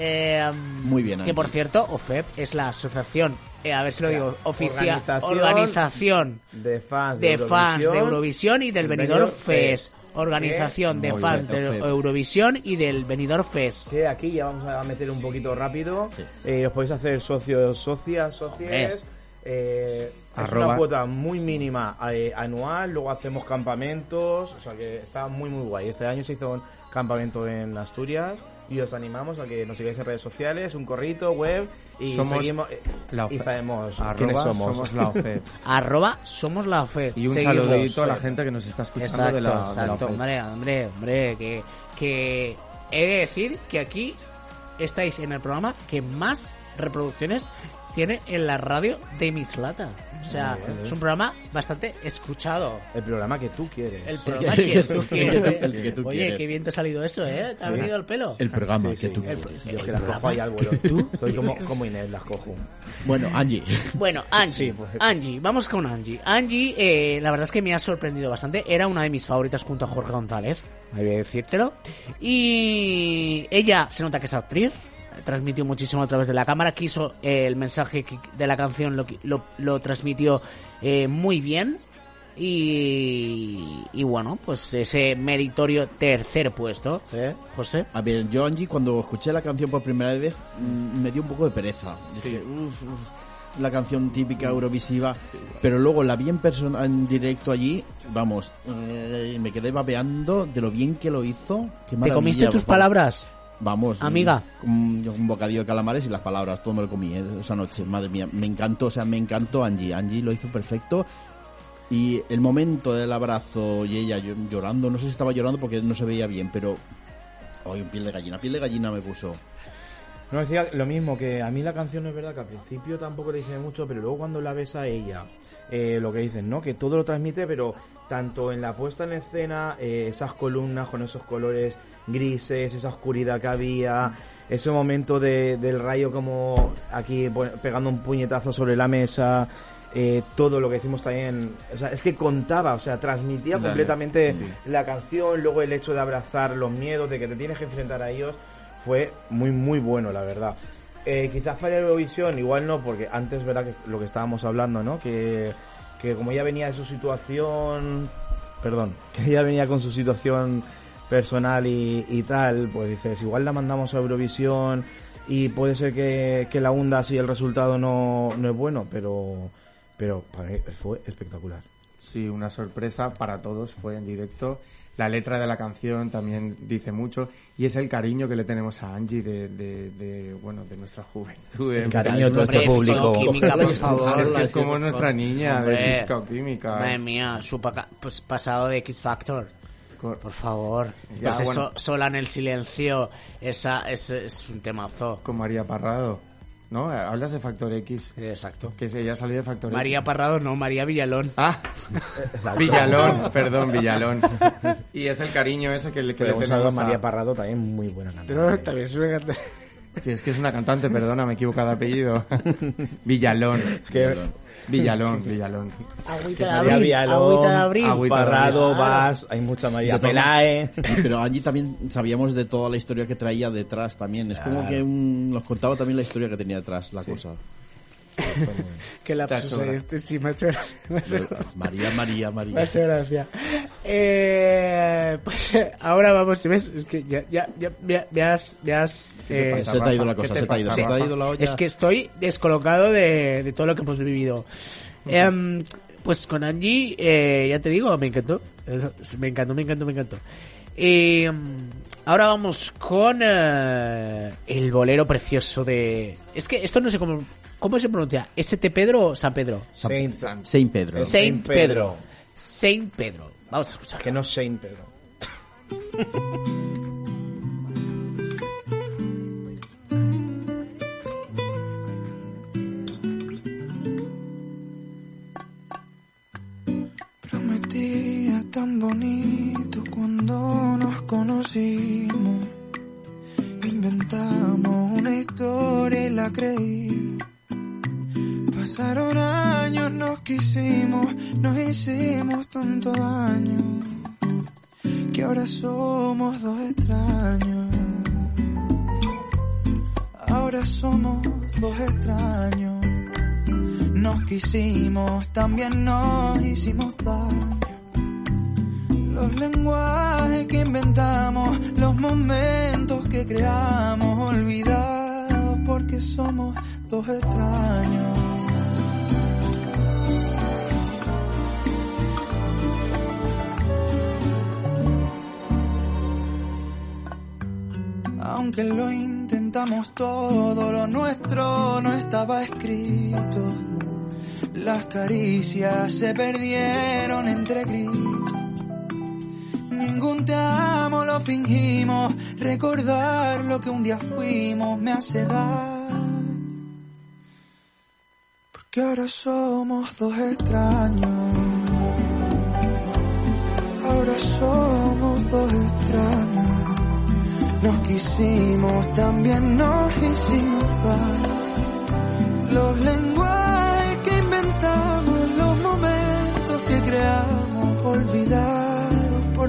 Eh, Muy bien, Que por cierto, OFEP es la asociación, eh, a ver si lo digo, oficial, Organización organización De fans de fans de Eurovisión y del el Benidorm Benidorm Fest. Organización de Muy fans de. Eurovisión y del Benidorm Fest. Aquí ya vamos a meter un poquito rápido. Sí. Eh, os podéis hacer socios, socias, socios. Eh, es una cuota muy mínima eh, anual. Luego hacemos campamentos. O sea que está muy, muy guay. Este año se hizo un campamento en Asturias. Y os animamos a que nos sigáis en redes sociales, un corrito, web. Y Somos seguimos. eh, la y sabemos Arroba quiénes somos. somos la OFEP. Arroba somos la OFEP. Y un saludito a la gente que nos está escuchando Exacto, de la, de la exacto. Hombre, hombre, hombre, que, que he de decir que aquí estáis en el programa que más reproducciones tiene en la radio de Mislata. O sea, es un programa bastante escuchado. El programa que tú quieres. El programa que tú quieres. El que tú Oye, quieres. qué bien te ha salido eso, ¿eh? ¿Te ha Sí. venido el pelo? El programa Sí, que tú El- quieres. Yo que las cojo ahí al vuelo. Soy como, como Inés, las cojo. Bueno, Angie. Bueno, Angie, Sí, pues- Angie, vamos con Angie. Angie, eh, la verdad es que me ha sorprendido bastante. Era una de mis favoritas junto a Jorge González, hay que decírtelo. Y ella se nota que es actriz, transmitió muchísimo a través de la cámara, quiso eh, el mensaje de la canción, lo, lo, lo transmitió eh, muy bien. Y, y bueno, pues ese meritorio tercer puesto, ¿eh, José? A ver, yo Angie cuando escuché la canción por primera vez mm, me dio un poco de pereza. Dije, "Uf, uf", la canción típica eurovisiva, pero luego la vi en persona en directo allí, vamos, eh, me quedé babeando de lo bien que lo hizo. Qué ¿Te comiste tus vamos. palabras? Vamos, Amiga. Un, un bocadillo de calamares y las palabras, todo me lo comí eh, esa noche. Madre mía, me encantó, o sea, me encantó Angie. Angie lo hizo perfecto. Y el momento del abrazo y ella llo- llorando, no sé si estaba llorando porque no se veía bien, pero. Ay, un piel de gallina, piel de gallina me puso. No decía lo mismo, que a mí la canción es verdad que al principio tampoco le dice mucho, pero luego cuando la ves a ella, eh, lo que dicen, ¿no? Que todo lo transmite, pero tanto en la puesta en escena, eh, esas columnas con esos colores grises, esa oscuridad que había, ese momento de, del rayo como aquí pegando un puñetazo sobre la mesa, eh, todo lo que decimos también, o sea, es que contaba, o sea, transmitía Dale, completamente sí. la canción, luego el hecho de abrazar los miedos, de que te tienes que enfrentar a ellos, fue muy, muy bueno, la verdad. Eh, quizás para Eurovisión, igual no, porque antes, ¿verdad? Que lo que estábamos hablando, ¿no? Que, que como ella venía de su situación, perdón, que ella venía con su situación personal y, y tal, pues dices, igual la mandamos a Eurovisión y puede ser que, que la hunda si el resultado no, no es bueno, pero, pero para mí fue espectacular. Sí, una sorpresa para todos, fue en directo. La letra de la canción también dice mucho y es el cariño que le tenemos a Angie de, de, de, bueno, de nuestra juventud. de- El cariño de todo este público. Físico-química, por favor. Es que es como nuestra niña de Hombre. o química. Madre mía, su pues pasado de X Factor. Por favor. Ya, pues eso, sola en el silencio, esa es, es un temazo. Con María Parrado. ¿No? Hablas de Factor X. Exacto. Que ella salió de Factor María X. Parrado no, María Villalón. Ah, Villalón, perdón, Villalón. Y es el cariño ese que le, que le tenemos a... María Parrado, también muy buena cantante. Pero también es una Sí, es que es una cantante, perdona, me he equivocado de apellido. Villalón. que- Villalón, Villalón. Agüita de abril. Villalón, Agüita de abril. Agüita de Parrado, abril. Vas, hay mucha María Pelae. Pero Angie también sabíamos de toda la historia que traía detrás también. Es como que un- nos contaba también la historia que tenía detrás la cosa. Que la este, sí, me ha hecho, me ha hecho- María, María, me ha María. hecho gracia. Eh, pues ahora vamos, si ves, es que ya, ya, ya, ya, ya has, ya has, eh, pasa, Se te ha ido la ¿Qué cosa, te se te ha ido, pasa, se te ha ido la olla. Es que estoy descolocado de, de todo lo que hemos vivido. Em, pues con Angie, eh, ya te digo, me encantó. Me encantó, me encantó, me encantó. Em, ahora vamos con eh, el bolero precioso de... Es que esto no sé cómo, cómo se pronuncia. ¿ST Pedro o San Pedro? Saint, Saint Pedro. Saint Pedro. Saint Pedro. Vamos a escuchar. que no es Saint Pedro. tan bonito cuando nos conocimos. inventamos una historia y la creí. Pasaron años, nos quisimos, nos hicimos tanto daño, que ahora somos dos extraños. Ahora somos dos extraños. Nos quisimos, también nos hicimos daño. Los lenguajes que inventamos, los momentos que creamos, olvidados porque somos dos extraños. Aunque lo intentamos todo, lo nuestro no estaba escrito. Las caricias se perdieron entre gritos. Ningún te amo lo fingimos. Recordar lo que un día fuimos me hace dar. Porque ahora somos dos extraños. Ahora somos dos extraños. Nos quisimos, también nos hicimos daño. Los lenguajes que inventamos, los momentos que creamos, olvidados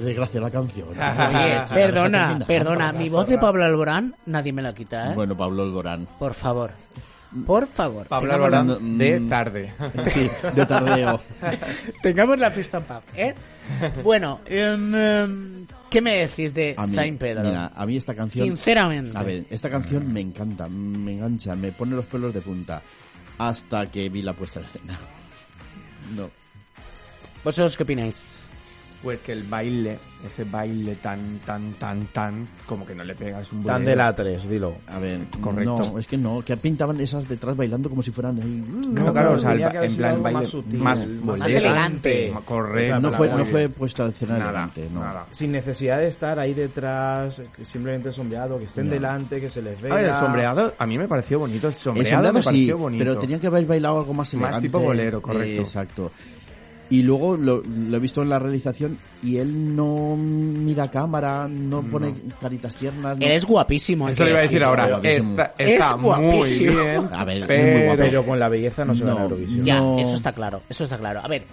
por favor, la desgracia la canción. Oye, perdona, perdona, mi voz de Pablo Alborán nadie me la quita, ¿eh? Bueno, Pablo Alborán. Por favor. Por favor. Pablo Alborán de Mm. tarde. Sí, de tardeo. Tengamos la fiesta en paz, ¿eh? Bueno, em, em, ¿qué me decís de mí, Saint Pedro? Mira, a mí esta canción... Sinceramente. A ver, esta canción me encanta, me engancha, me pone los pelos de punta. Hasta que vi la puesta en escena. No. ¿Vosotros qué opináis? Pues que el baile, ese baile tan, tan, tan, tan, como que no le pegas un Tan de la 3, dilo. A ver, Correcto. no, es que no, que pintaban esas detrás bailando como si fueran ahí. Claro, claro, o sea, en plan baile más sutil, más, más bolero. elegante. Correcto. no fue, no fue puesta al escena Nada, elegante, no. nada. Sin necesidad de estar ahí detrás, que simplemente sombreado, que estén No. delante, que se les vea. A ver, el sombreado, a mí me pareció bonito. El El sombreado, me sí, pareció bonito. pero tenía que haber bailado algo más Más elegante. tipo bolero, correcto. Eh, exacto. Y luego lo, lo he visto en la realización y él no mira a cámara, no pone caritas tiernas. no- Él es guapísimo. Eso le iba a decir ahora. guapísimo. Está, Es está muy guapísimo. bien. A ver, es muy pero... guapo. Pero con la belleza no se va a No, Eurovisión. Ya, No. eso está claro, eso está claro. A ver,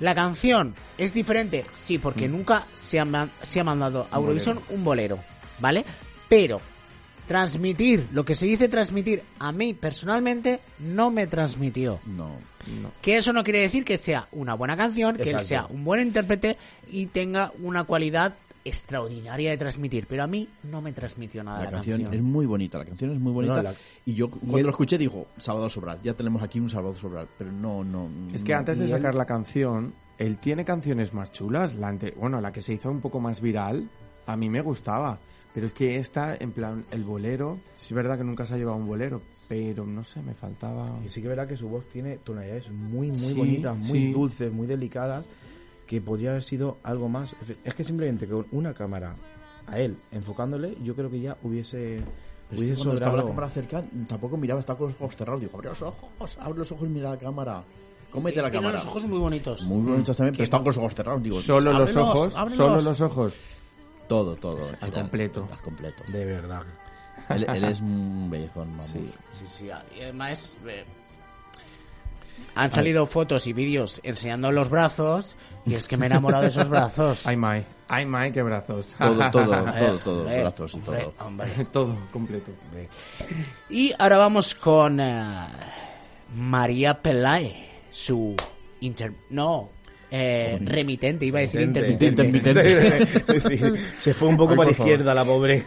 la canción es diferente, sí, porque nunca se ha, se ha mandado a Eurovisión un bolero, ¿vale? Pero transmitir, lo que se dice transmitir, a mí personalmente no me transmitió. No. Que eso no quiere decir que sea una buena canción, que él sea un buen intérprete y tenga una cualidad extraordinaria de transmitir, pero a mí no me transmitió nada La la, canción, canción. es muy bonita, la canción es muy bonita. No, la- Y yo cuando lo escuché digo, Salvador Sobral, ya tenemos aquí un Salvador Sobral, pero no, no. Es que no, antes de él- sacar la canción, él tiene canciones más chulas. La ante- bueno, la que se hizo un poco más viral, a mí me gustaba. Pero es que esta, en plan, el bolero, sí es verdad que nunca se ha llevado un bolero, pero no sé, me faltaba... Y sí que verdad que su voz tiene tonalidades muy, muy Sí, bonitas, muy sí. dulces, muy delicadas, que podría haber sido algo más. Es que simplemente con una cámara a él enfocándole, yo creo que ya hubiese, Pero es hubiese que cuando estaba la sobrado- cámara cerca, tampoco miraba, estaba con los ojos cerrados. Digo, abre los ojos, abre los ojos y mira la cámara. Cómete la cámara. los ojos muy bonitos. Muy bonitos también, pero estaba con los ojos cerrados. Digo, Solo los ojos, ábrelos. solo los ojos. Todo, todo. Al completo. al completo. De verdad. Él, él es un bellezón, vamos. Sí. Sí, sí, y además... eh, Han salido fotos y vídeos enseñando los brazos y es que me he enamorado de esos brazos. Ay, Mai. Ay, Mai, qué brazos. Todo, todo, todo, todo, Hombre, brazos y hombre, todo. hombre. Todo completo. Y ahora vamos con eh, María Pelae, su inter... No, eh, remitente, iba a decir Intermitente. intermitente. Sí, se fue un poco Ay, para la izquierda la pobre.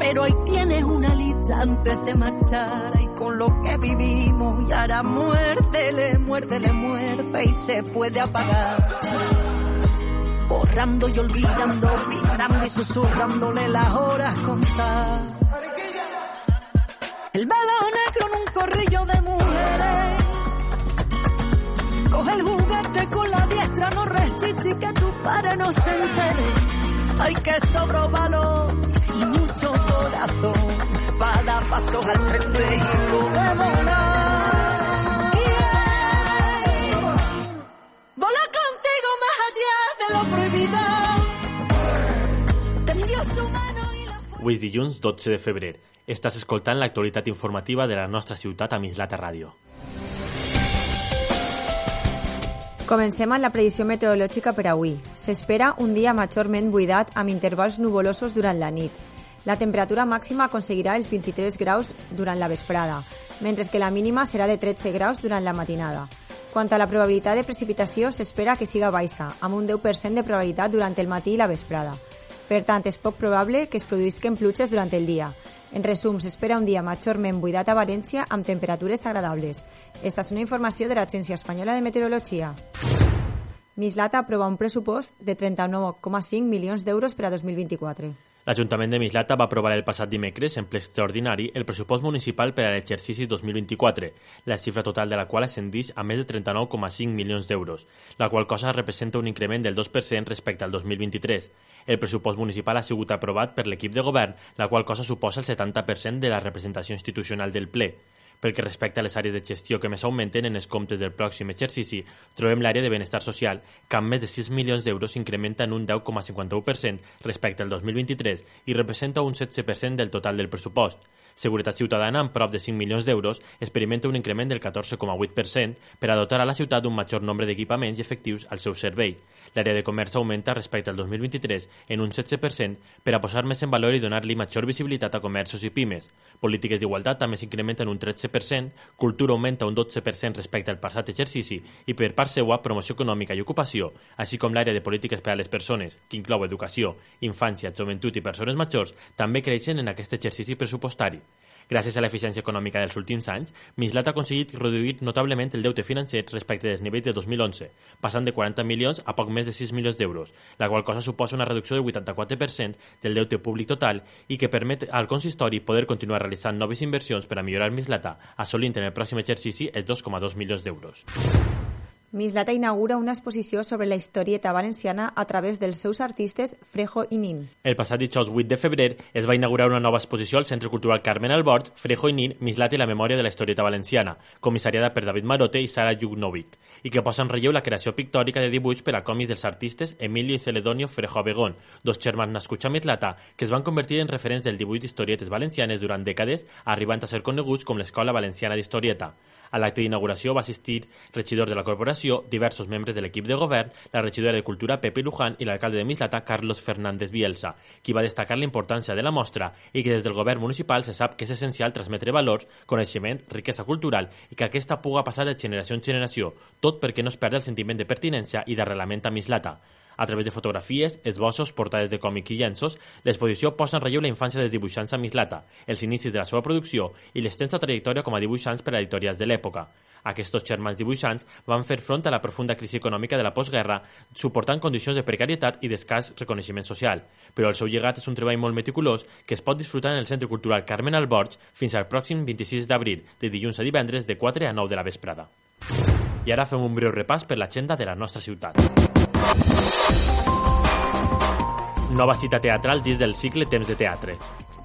Pero ahí tienes una lista antes de marchar. Y con lo que vivimos. Y ahora muérdele, muérdele, muerte. Y se puede apagar. Borrando y olvidando, pisando y susurrándole las horas contar. El velo negro en un corrillo de mujeres. Coge el juguete con la diestra, no resiste y que tu padre no se entere. Hay que sobro valor corazón para dar pasos al frente y podemos dar. Yeah. Vola contigo más allá de lo prohibido. Tendió su mano y la Avui és dilluns 12 de febrer. Estàs escoltant l'actualitat informativa de la nostra ciutat a Mislata Ràdio. Comencem amb la previsió meteorològica per avui. S'espera un dia majorment buidat amb intervals nuvolosos durant la nit. La temperatura màxima aconseguirà els 23 graus durant la vesprada, mentre que la mínima serà de 13 graus durant la matinada. Quant a la probabilitat de precipitació, s'espera que siga baixa, amb un 10% de probabilitat durant el matí i la vesprada. Per tant, és poc probable que es produïsquen pluges durant el dia. En resum, s'espera un dia majorment buidat a València amb temperatures agradables. Esta és una informació de l'Agència Espanyola de Meteorologia. Mislata aprova un pressupost de 39,5 milions d'euros per a 2024. L'Ajuntament de Mislata va aprovar el passat dimecres, en ple extraordinari, el pressupost municipal per a l'exercici 2024, la xifra total de la qual ascendix a més de 39,5 milions d'euros, la qual cosa representa un increment del 2% respecte al 2023. El pressupost municipal ha sigut aprovat per l'equip de govern, la qual cosa suposa el 70% de la representació institucional del ple. Pel que respecta a les àrees de gestió que més augmenten en els comptes del pròxim exercici, trobem l'àrea de benestar social, que amb més de 6 milions d'euros s'incrementa en un 10,51% respecte al 2023 i representa un 16% del total del pressupost. Seguretat Ciutadana, amb prop de 5 milions d'euros, experimenta un increment del 14,8% per a dotar a la ciutat d'un major nombre d'equipaments i efectius al seu servei. L'àrea de comerç augmenta respecte al 2023 en un 16% per a posar més en valor i donar-li major visibilitat a comerços i pimes. Polítiques d'igualtat també s'incrementen un 13%, cultura augmenta un 12% respecte al passat exercici i per part seua promoció econòmica i ocupació, així com l'àrea de polítiques per a les persones, que inclou educació, infància, joventut i persones majors, també creixen en aquest exercici pressupostari. Gràcies a l'eficiència econòmica dels últims anys, Mislat ha aconseguit reduir notablement el deute financer respecte dels nivells de 2011, passant de 40 milions a poc més de 6 milions d'euros, la qual cosa suposa una reducció del 84% del deute públic total i que permet al consistori poder continuar realitzant noves inversions per a millorar Mislata, assolint en el pròxim exercici els 2,2 milions d'euros. Mislata inaugura una exposició sobre la historieta valenciana a través dels seus artistes Frejo i Nin. El passat dijous 8 de febrer es va inaugurar una nova exposició al Centre Cultural Carmen Alborch, Frejo i Nin, Mislata i la memòria de la historieta valenciana, comissariada per David Marote i Sara Jugnovic, i que posa en relleu la creació pictòrica de dibuix per a còmics dels artistes Emilio i Celedonio Frejo Abegón, dos germans nascuts a Mislata que es van convertir en referents del dibuix d'historietes valencianes durant dècades, arribant a ser coneguts com l'Escola Valenciana d'Historieta. A l'acte d'inauguració va assistir regidor de la corporació, diversos membres de l'equip de govern, la regidora de Cultura Pepe Luján i l'alcalde de Mislata Carlos Fernández Bielsa, qui va destacar la importància de la mostra i que des del govern municipal se sap que és essencial transmetre valors, coneixement, riquesa cultural i que aquesta puga passar de generació en generació, tot perquè no es perdi el sentiment de pertinència i d'arrelament a Mislata. A través de fotografies, esbossos, portades de còmic i llenços, l'exposició posa en relleu la infància dels dibuixants a Mislata, els inicis de la seva producció i l'extensa trajectòria com a dibuixants per a editorials de l'època. Aquests germans dibuixants van fer front a la profunda crisi econòmica de la postguerra, suportant condicions de precarietat i d'escàs reconeixement social. Però el seu llegat és un treball molt meticulós que es pot disfrutar en el Centre Cultural Carmen Alborch fins al pròxim 26 d'abril, de dilluns a divendres de 4 a 9 de la vesprada. I ara fem un breu repàs per l'agenda de la nostra ciutat. Nova cita teatral dins del cicle Temps de Teatre.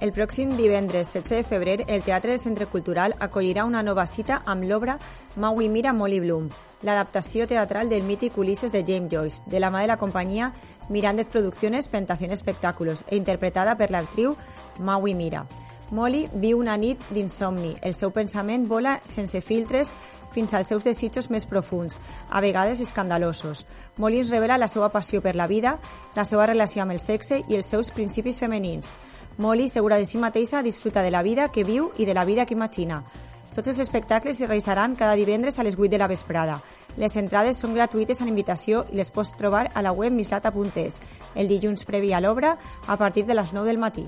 El pròxim divendres 16 de febrer, el Teatre del Centre Cultural acollirà una nova cita amb l'obra Maui Mira Molly Bloom, l'adaptació teatral del mític Ulises de James Joyce, de la mà de la companyia Mirandez Producciones Pentación Espectáculos e interpretada per l'actriu Maui Mira. Molly viu una nit d'insomni. El seu pensament vola sense filtres fins als seus desitjos més profuns, a vegades escandalosos. Molly ens revela la seva passió per la vida, la seva relació amb el sexe i els seus principis femenins. Molly, segura de si mateixa, disfruta de la vida que viu i de la vida que imagina. Tots els espectacles es realitzaran cada divendres a les 8 de la vesprada. Les entrades són gratuïtes a invitació i les pots trobar a la web mislata.es el dilluns previ a l'obra a partir de les 9 del matí.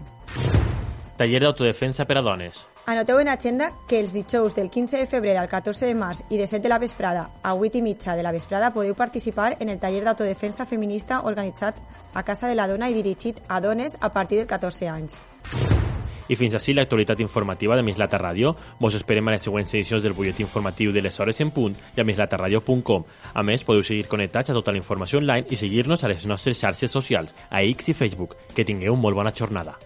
Taller d'autodefensa per a dones. Anoteu en agenda que els dijous del 15 de febrer al 14 de març i de 7 de la vesprada a 8 i mitja de la vesprada podeu participar en el taller d'autodefensa feminista organitzat a Casa de la Dona i dirigit a dones a partir de 14 anys. I fins així l'actualitat informativa de Mislata Ràdio. Vos esperem a les següents edicions del butlletí informatiu de les hores en punt i a mislataradio.com. A més, podeu seguir connectats a tota la informació online i seguir-nos a les nostres xarxes socials, a X i Facebook. Que tingueu molt bona jornada.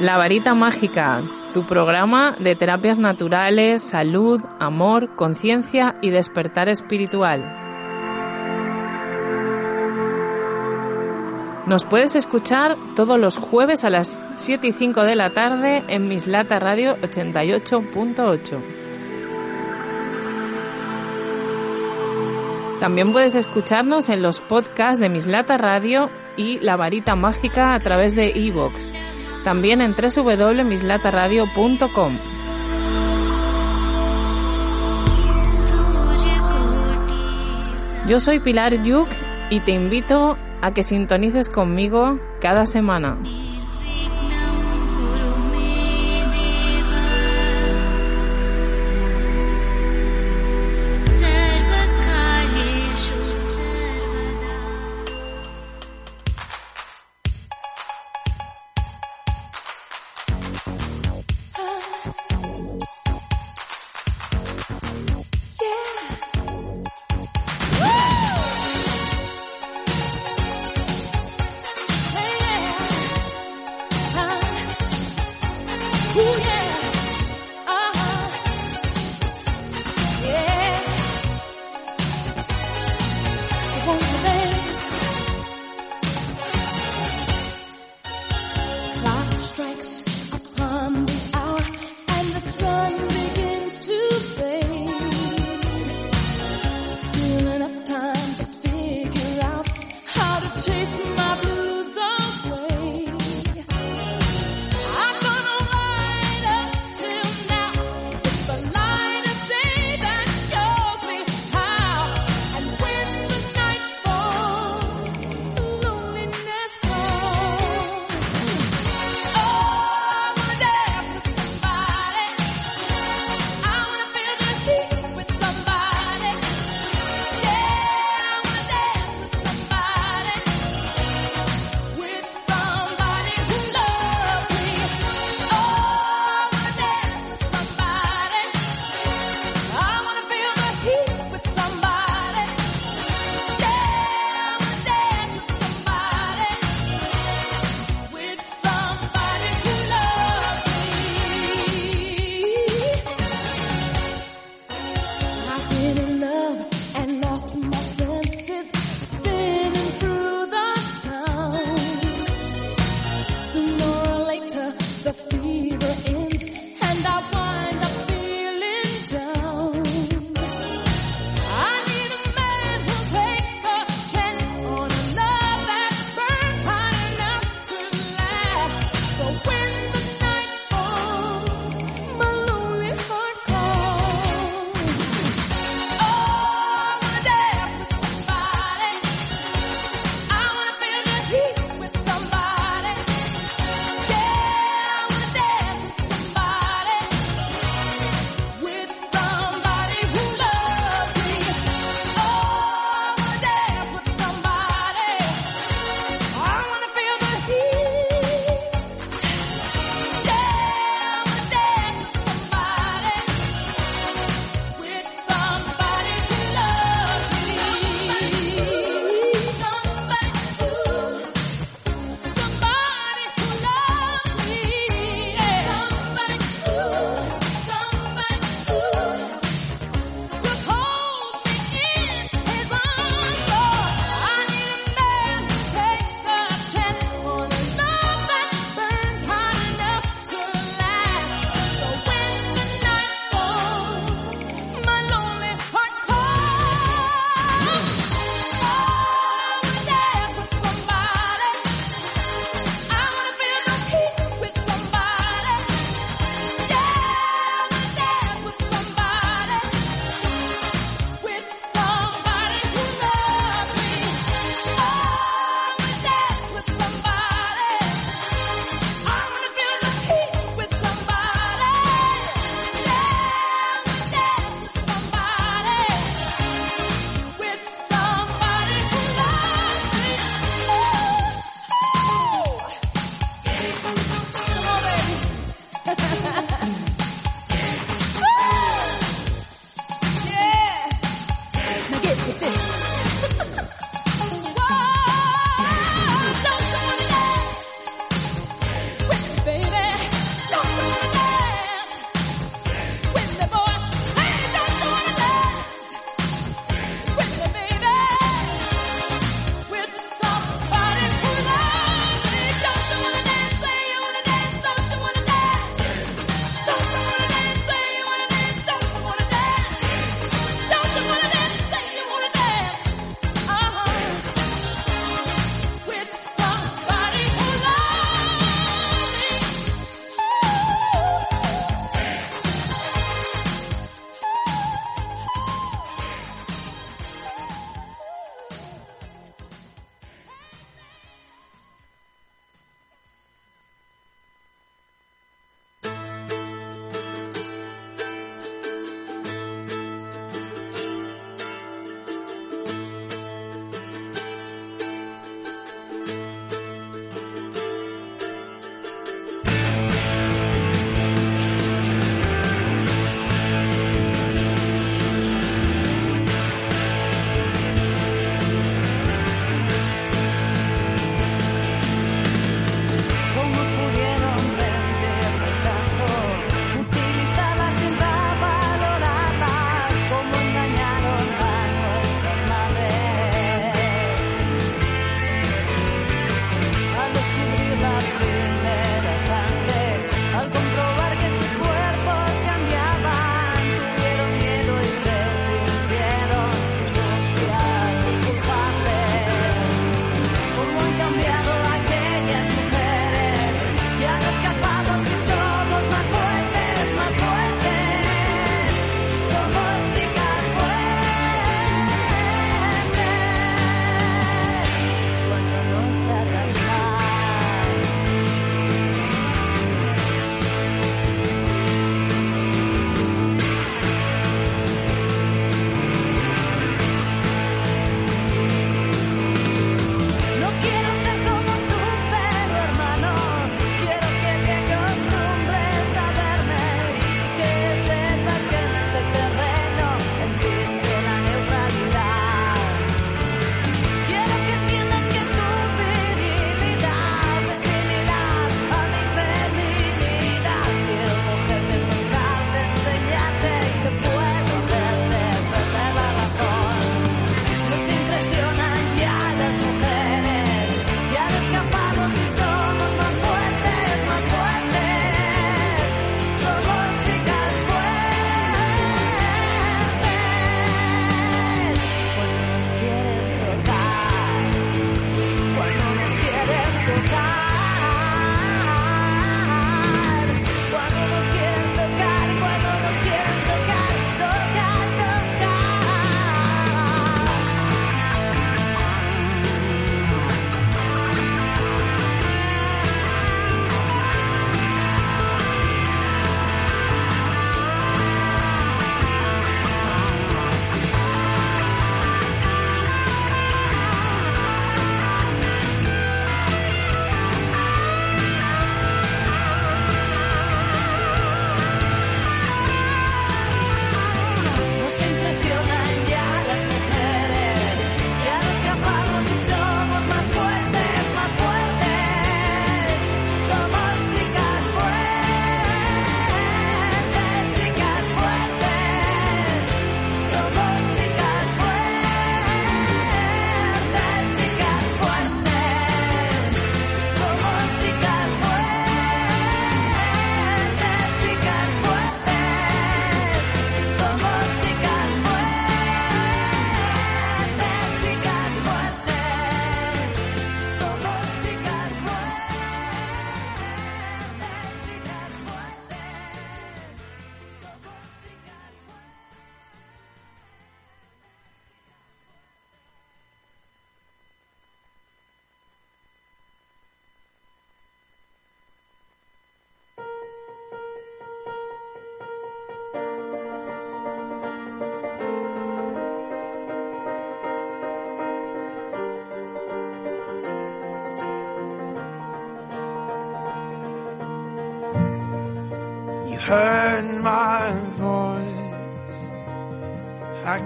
La Varita Mágica, tu programa de terapias naturales, salud, amor, conciencia y despertar espiritual. Nos puedes escuchar todos los jueves a las 7 y 5 de la tarde en Mislata Radio 88.8. También puedes escucharnos en los podcasts de Mislata Radio y La Varita Mágica a través de iVoox. También en www.mislataradio.com. Yo soy Pilar Yuk y te invito a que sintonices conmigo cada semana.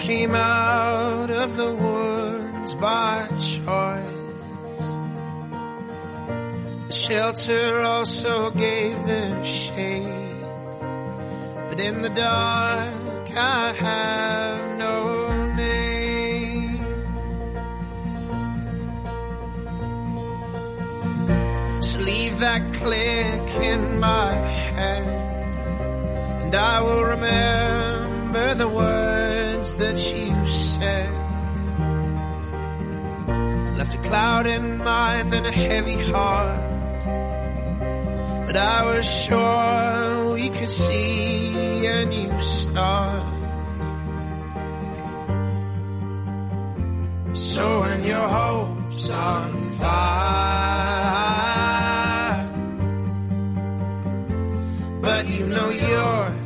came out of the woods by choice. The shelter also gave them shade. But in the dark, I have no name. So leave that click in my hand, and I will remember the words words that you said left a cloud in mind and a heavy heart. But I was sure we could see a new start. So when your hope's on fire, but you know you're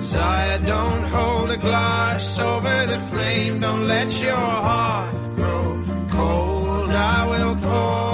Sire, Don't hold a glass over the flame. Don't let your heart grow cold. I will call.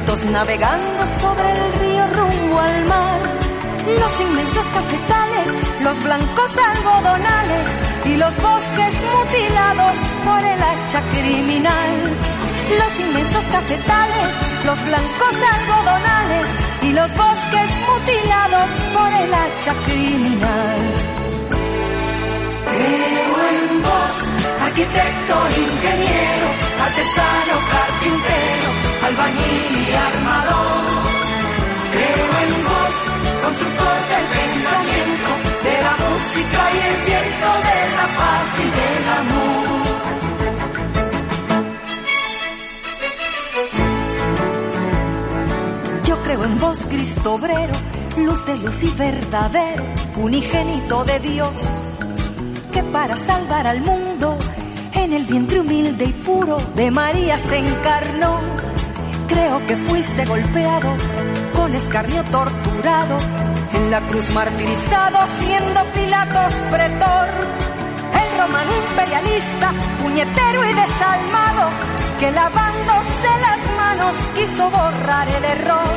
navegando sobre el río rumbo al mar, los inmensos cafetales, los blancos algodonales y los bosques mutilados por el hacha criminal. Los inmensos cafetales, los blancos algodonales y los bosques mutilados por el hacha criminal. Creo en vos, arquitecto, ingeniero, artesano, carpintero albañil y armador. Creo en vos, constructor del pensamiento, de la música y el viento, de la paz y del amor. Yo creo en vos, Cristo obrero, luz de luz y verdadero, unigénito de Dios, que para salvar al mundo en el vientre humilde y puro de María se encarnó Creo que fuiste golpeado, con escarnio torturado, en la cruz martirizado, siendo Pilatos pretor. El romano imperialista, puñetero y desalmado, que lavándose las manos quiso borrar el error.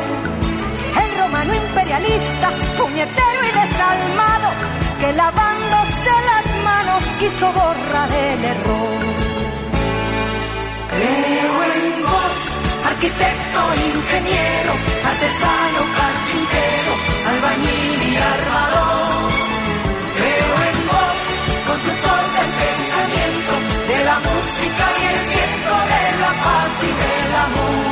El romano imperialista, puñetero y desalmado, que lavándose las manos quiso borrar el error. Creo en vos arquitecto, ingeniero, artesano, carpintero, albañil y armador. Creo en vos, constructor del pensamiento, de la música y el viento, de la paz y del amor.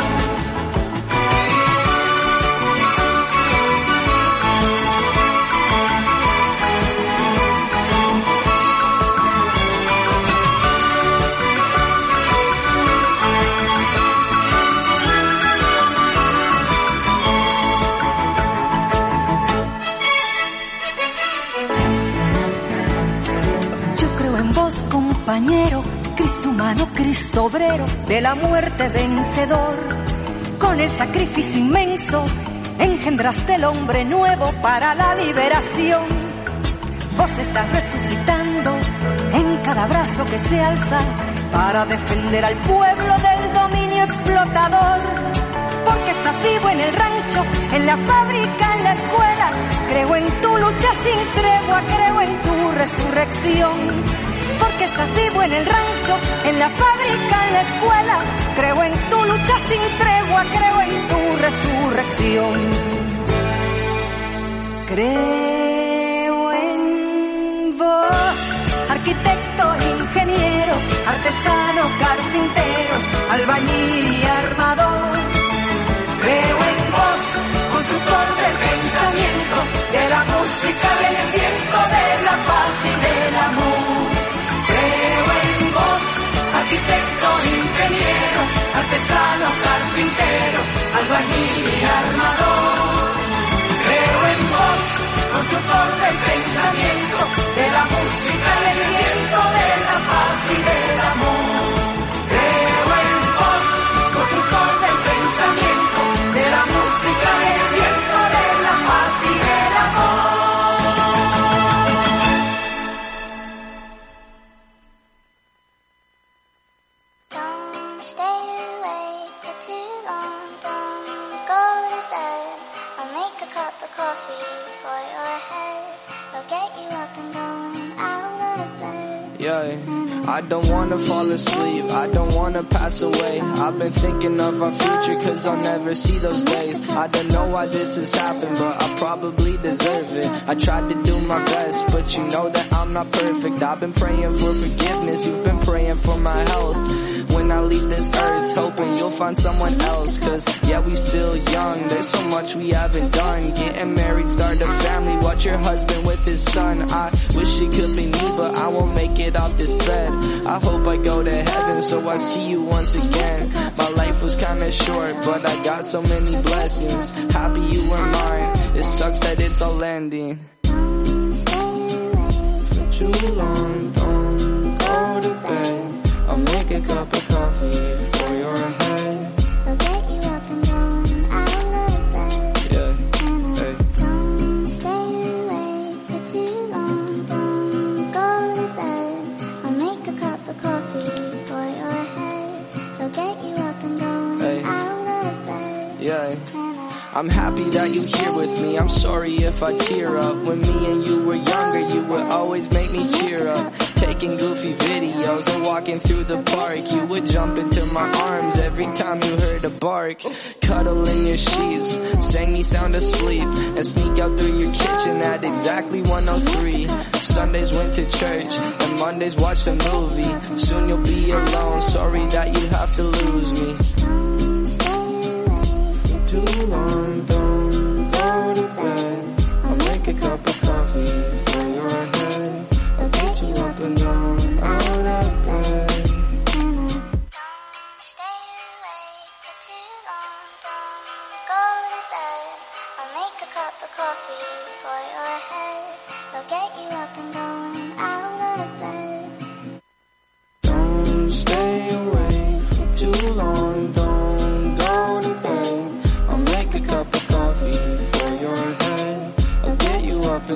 Compañero, Cristo humano, Cristo obrero, de la muerte vencedor. Con el sacrificio inmenso, engendraste el hombre nuevo para la liberación. Vos estás resucitando en cada brazo que se alza para defender al pueblo del dominio explotador. Porque estás vivo en el rancho, en la fábrica, en la escuela. Creo en tu lucha sin tregua, creo en tu resurrección. Estás vivo en el rancho, en la fábrica, en la escuela. Creo en tu lucha sin tregua, creo en tu resurrección. Creo en vos, arquitecto, ingeniero, artesano, carpintero, albañil y armador. Y armador. Creo en vos, constructor del pensamiento, de la música, del viento, de la paz y del amor. Don't wanna fall asleep, I don't wanna pass away. I've been thinking of our future cause I'll never see those days. I don't know why this has happened, but I probably deserve it. I tried to do my best, but you know that I'm not perfect. I've been praying for forgiveness, you've been praying for my health. When I leave this earth, hoping you'll find someone else. Cause yeah, we still young, there's so much we haven't done. Getting married, start a family, watch your husband with his son. I wish it could be me, but I won't make it off this bed. I hope I go to heaven, so I see you once again. My life was kinda short, but I got so many blessings. Happy you were mine, it sucks that it's all ending. For too long, don't go to bed. I'll make a cup of I'm happy that you here with me. I'm sorry if I tear up. When me and you were younger, you would always make me cheer up. Taking goofy videos and walking through the park. You would jump into my arms every time you heard a bark. Cuddle in your sheets, sang me sound asleep, and sneak out through your kitchen at exactly 103. Sundays went to church, and Mondays watched a movie. Soon you'll be alone, sorry that you have to lose me. Too long, don't go to bed. I'll make a cup of coffee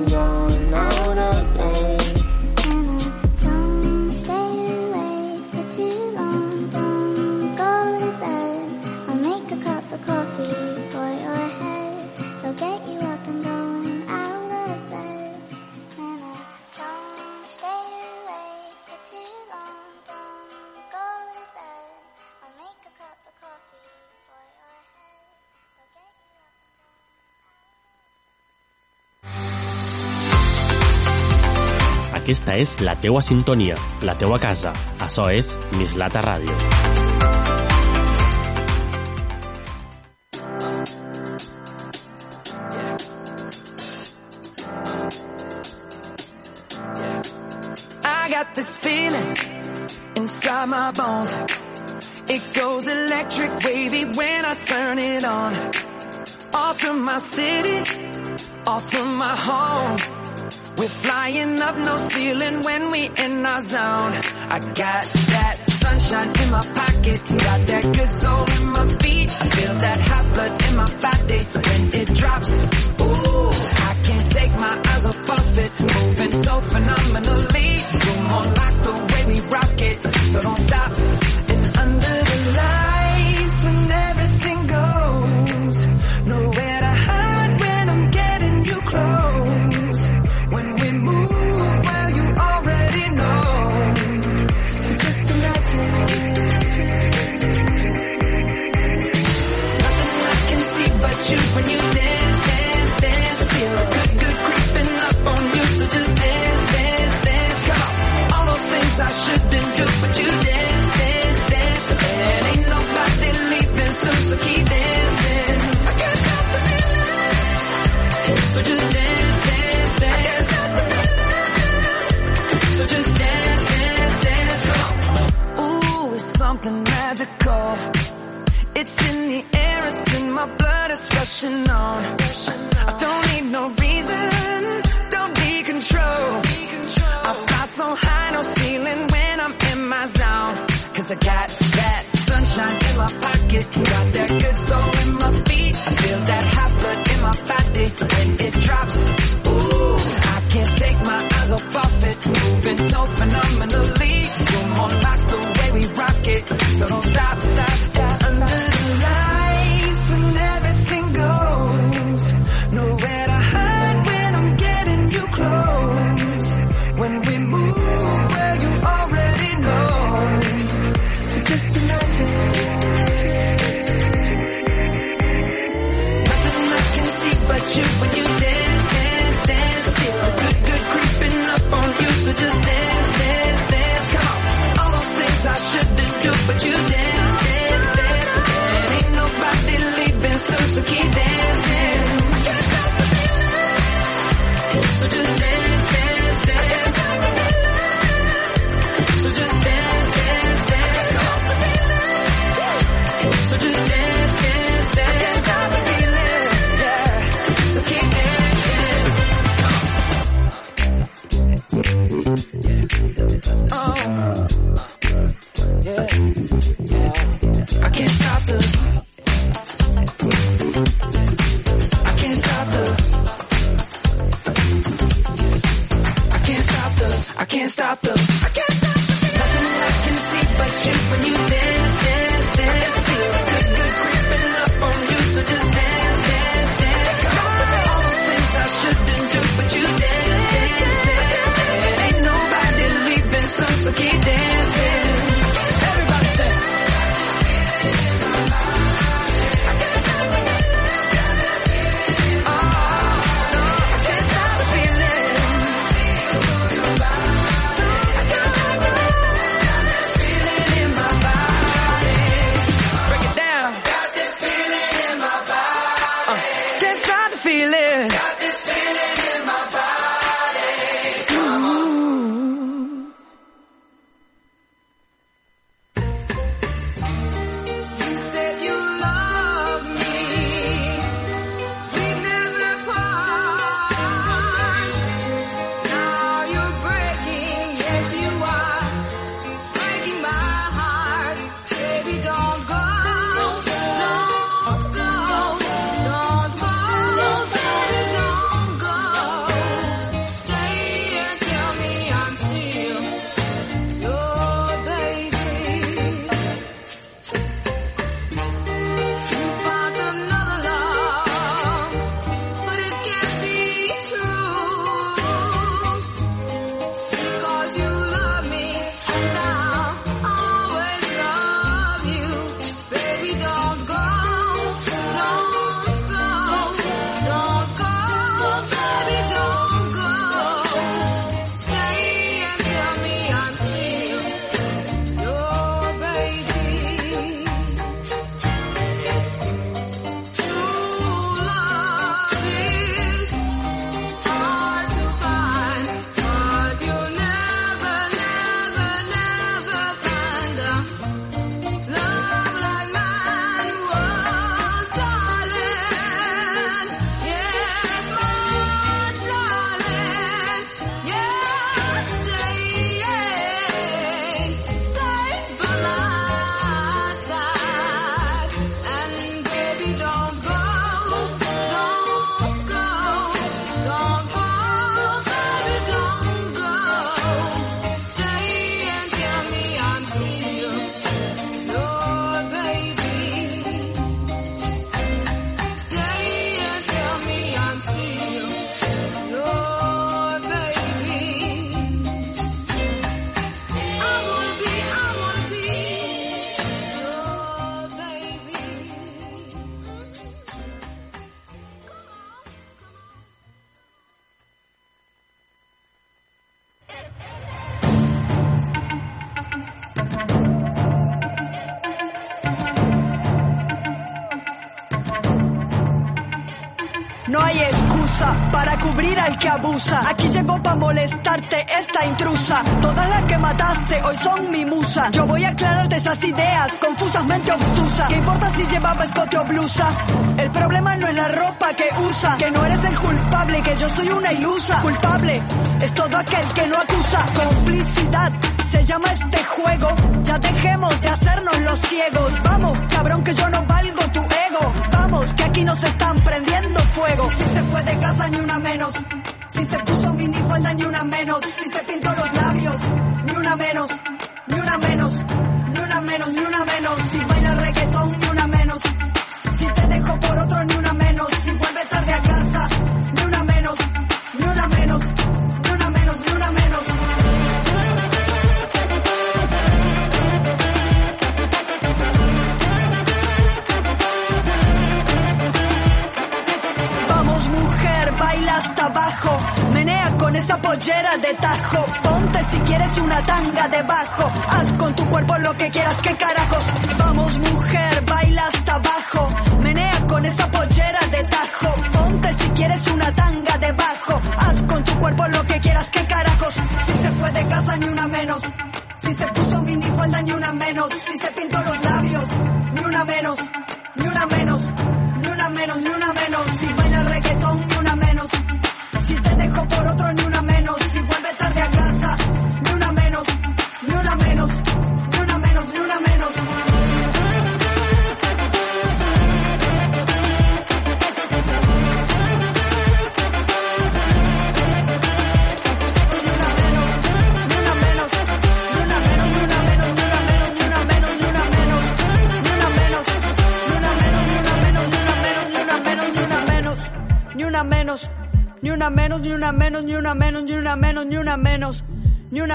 belong. Aquesta és la teua sintonia, la teua casa. Açò és Mislata Ràdio. I got this feeling inside my bones. It goes electric wavy when I turn it on. Off from my city, off from my home. We're flying up no ceiling when we in our zone. I got that sunshine in my pocket, got that good soul in my feet. I feel that hot blood in my body when it drops. Ooh, I can't take my eyes off of it, moving so phenomenally. rushing on. I don't need no reason. Don't be control. I fly so high, no ceiling when I'm in my zone. Cause I got that sunshine in my pocket. Got hoy son mi musa. Yo voy a aclararte esas ideas confusamente obtusas. ¿Qué importa si llevaba escote o blusa? El problema no es la ropa que usa. Que no eres el culpable, que yo soy una ilusa. Culpable es todo aquel que no acusa. Complicidad se llama este juego. Ya dejemos de hacernos los ciegos. Vamos, cabrón, que yo no valgo tu ego. Vamos, que aquí nos están prendiendo fuego. Si se fue de casa, ni una menos. Si se puso minifalda, ni una menos. Si se pintó los labios, una menos. Ni una menos. Ni una menos, ni una menos. Si baila reggaetón, ni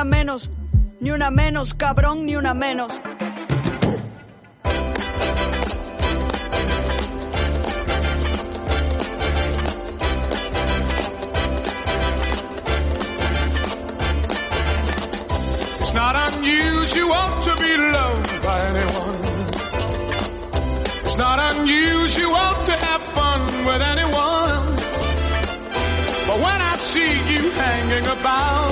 una menos, ni una menos, cabrón, ni una menos. It's not unusual to be loved by anyone. It's not unusual to have fun with anyone. But when I see you hanging about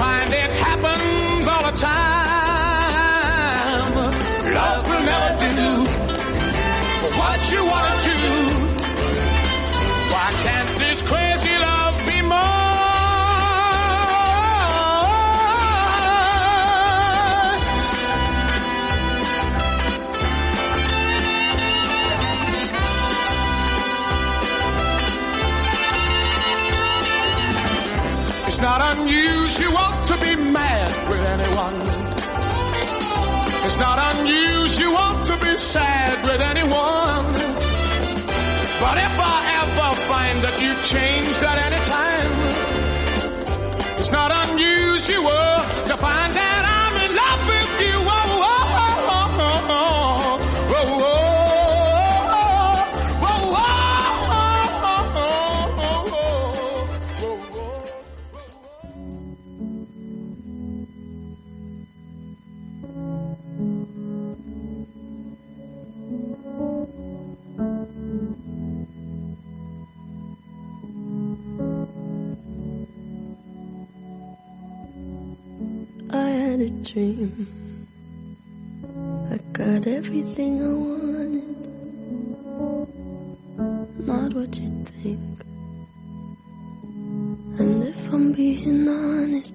find it happens all the time. Love will never do what you wanna do. Why can't this crazy love be more? It's not unusual to be mad with anyone. It's not unusual You want to be sad with anyone. But if I ever find that you've changed at any time, it's not unusual to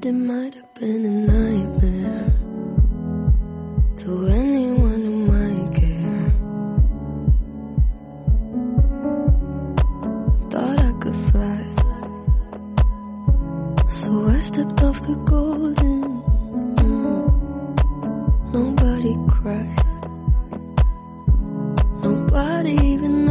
it might have been a nightmare. To anyone who might care. Thought I could fly. So I stepped off the golden. Nobody cried. Nobody even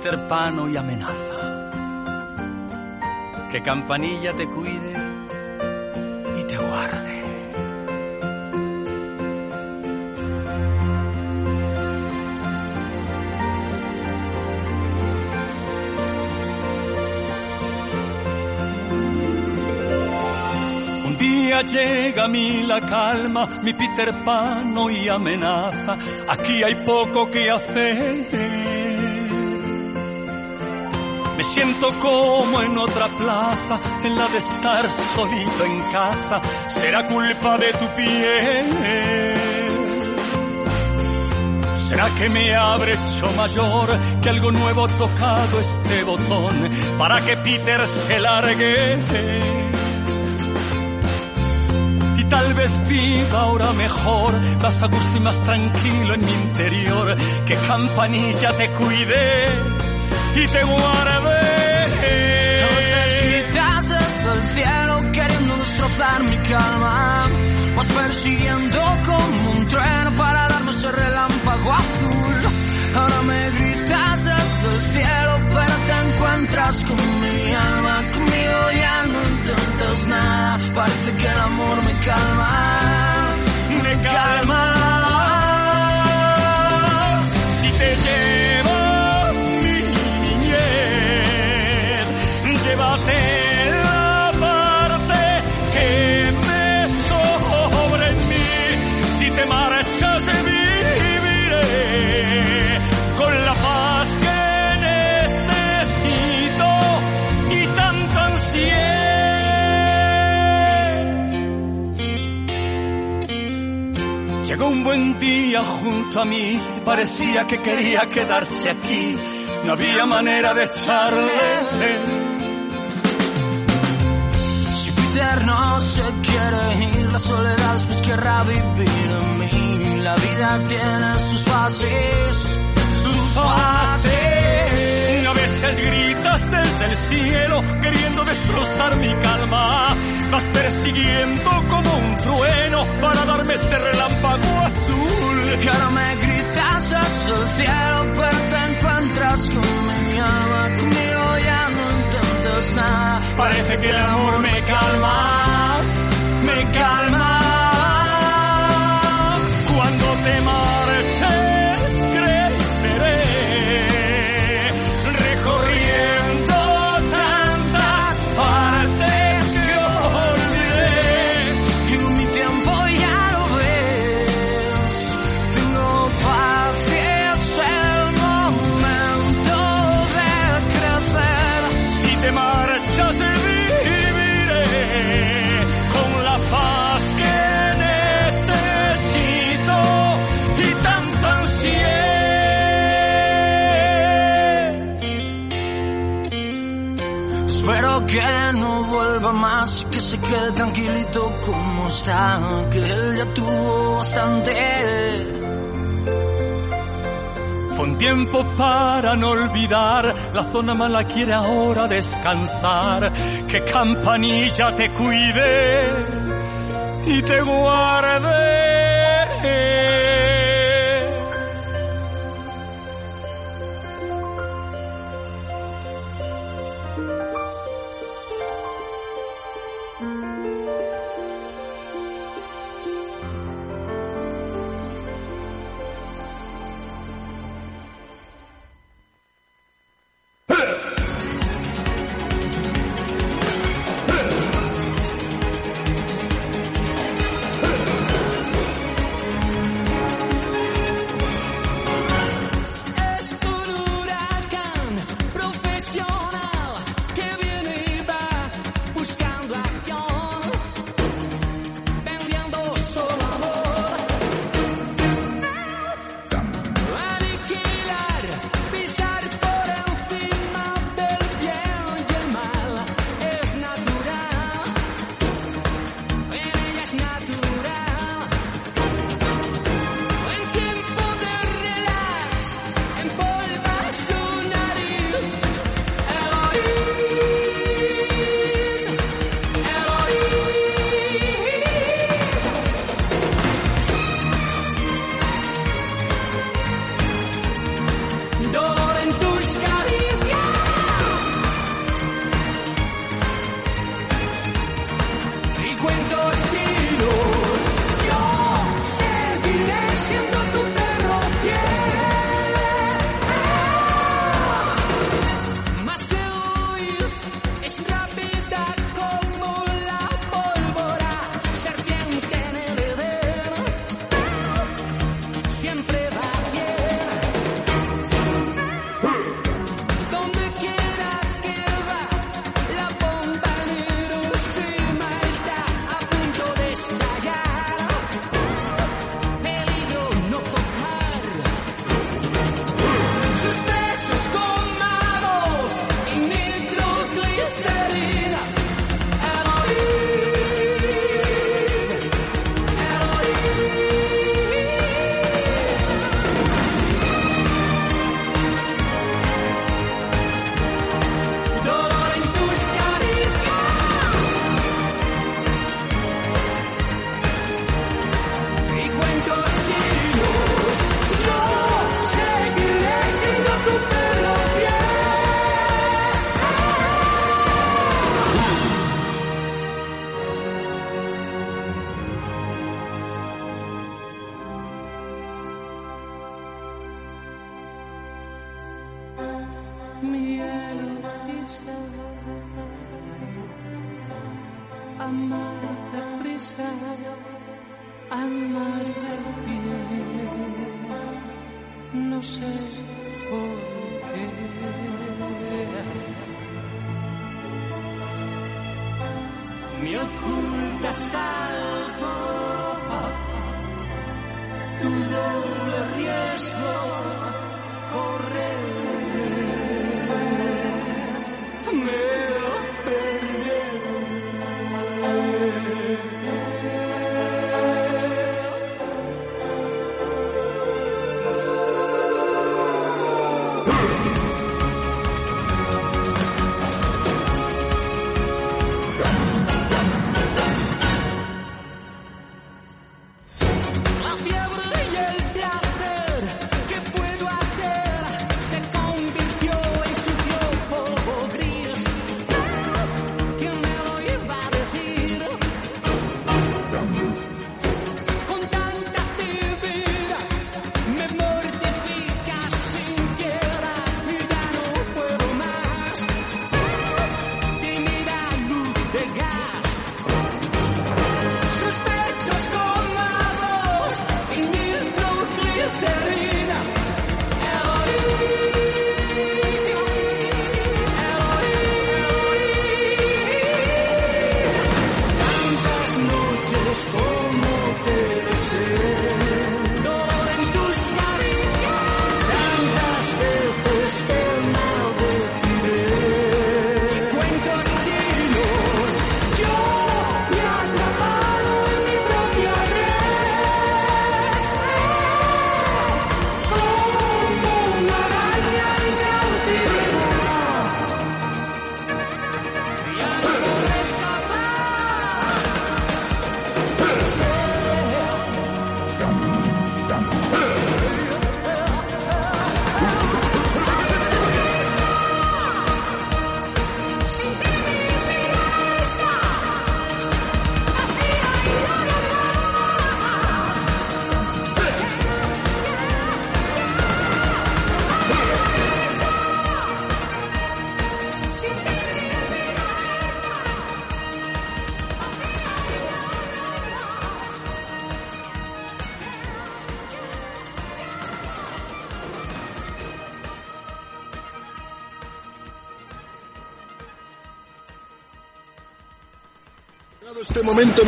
Peter Pano y amenaza. Que campanilla te cuide y te guarde. Un día llega a mí la calma, mi Peter Pano y amenaza. Aquí hay poco que hacer. Me siento como en otra plaza, en la de estar solito en casa. Será culpa de tu piel. ¿Será que me habré hecho mayor, que algo nuevo ha tocado este botón para que Peter se largue? Y tal vez viva ahora mejor, más a gusto y más tranquilo en mi interior, que campanilla te cuide y te guardé. Tortas del cielo queriendo destrozar mi calma. Vas persiguiendo como un trueno para darme ese relámpago azul. Ahora me gritas desde el cielo, pero te encuentras con mi alma. Conmigo ya no intentas nada. Parece que el amor me calma. Me calma. Día junto a mí parecía que quería quedarse aquí. No había manera de echarle. Si Peter no se quiere ir, la soledad después querrá vivir en mí. La vida tiene sus fases, sus fases. A veces gritas desde el cielo queriendo destrozar mi calma. Vas persiguiendo como un trueno para darme ese relámpago azul. Y ahora me gritas desde el cielo, pero te encuentras con mi alma. Conmigo ya no intentes nada. Parece que el amor me calma, me calma. Cuando te marches, más, que se quede tranquilito como está, que él ya tuvo bastante. Fue un tiempo para no olvidar, la zona mala quiere ahora descansar, que campanilla te cuide y te guarde.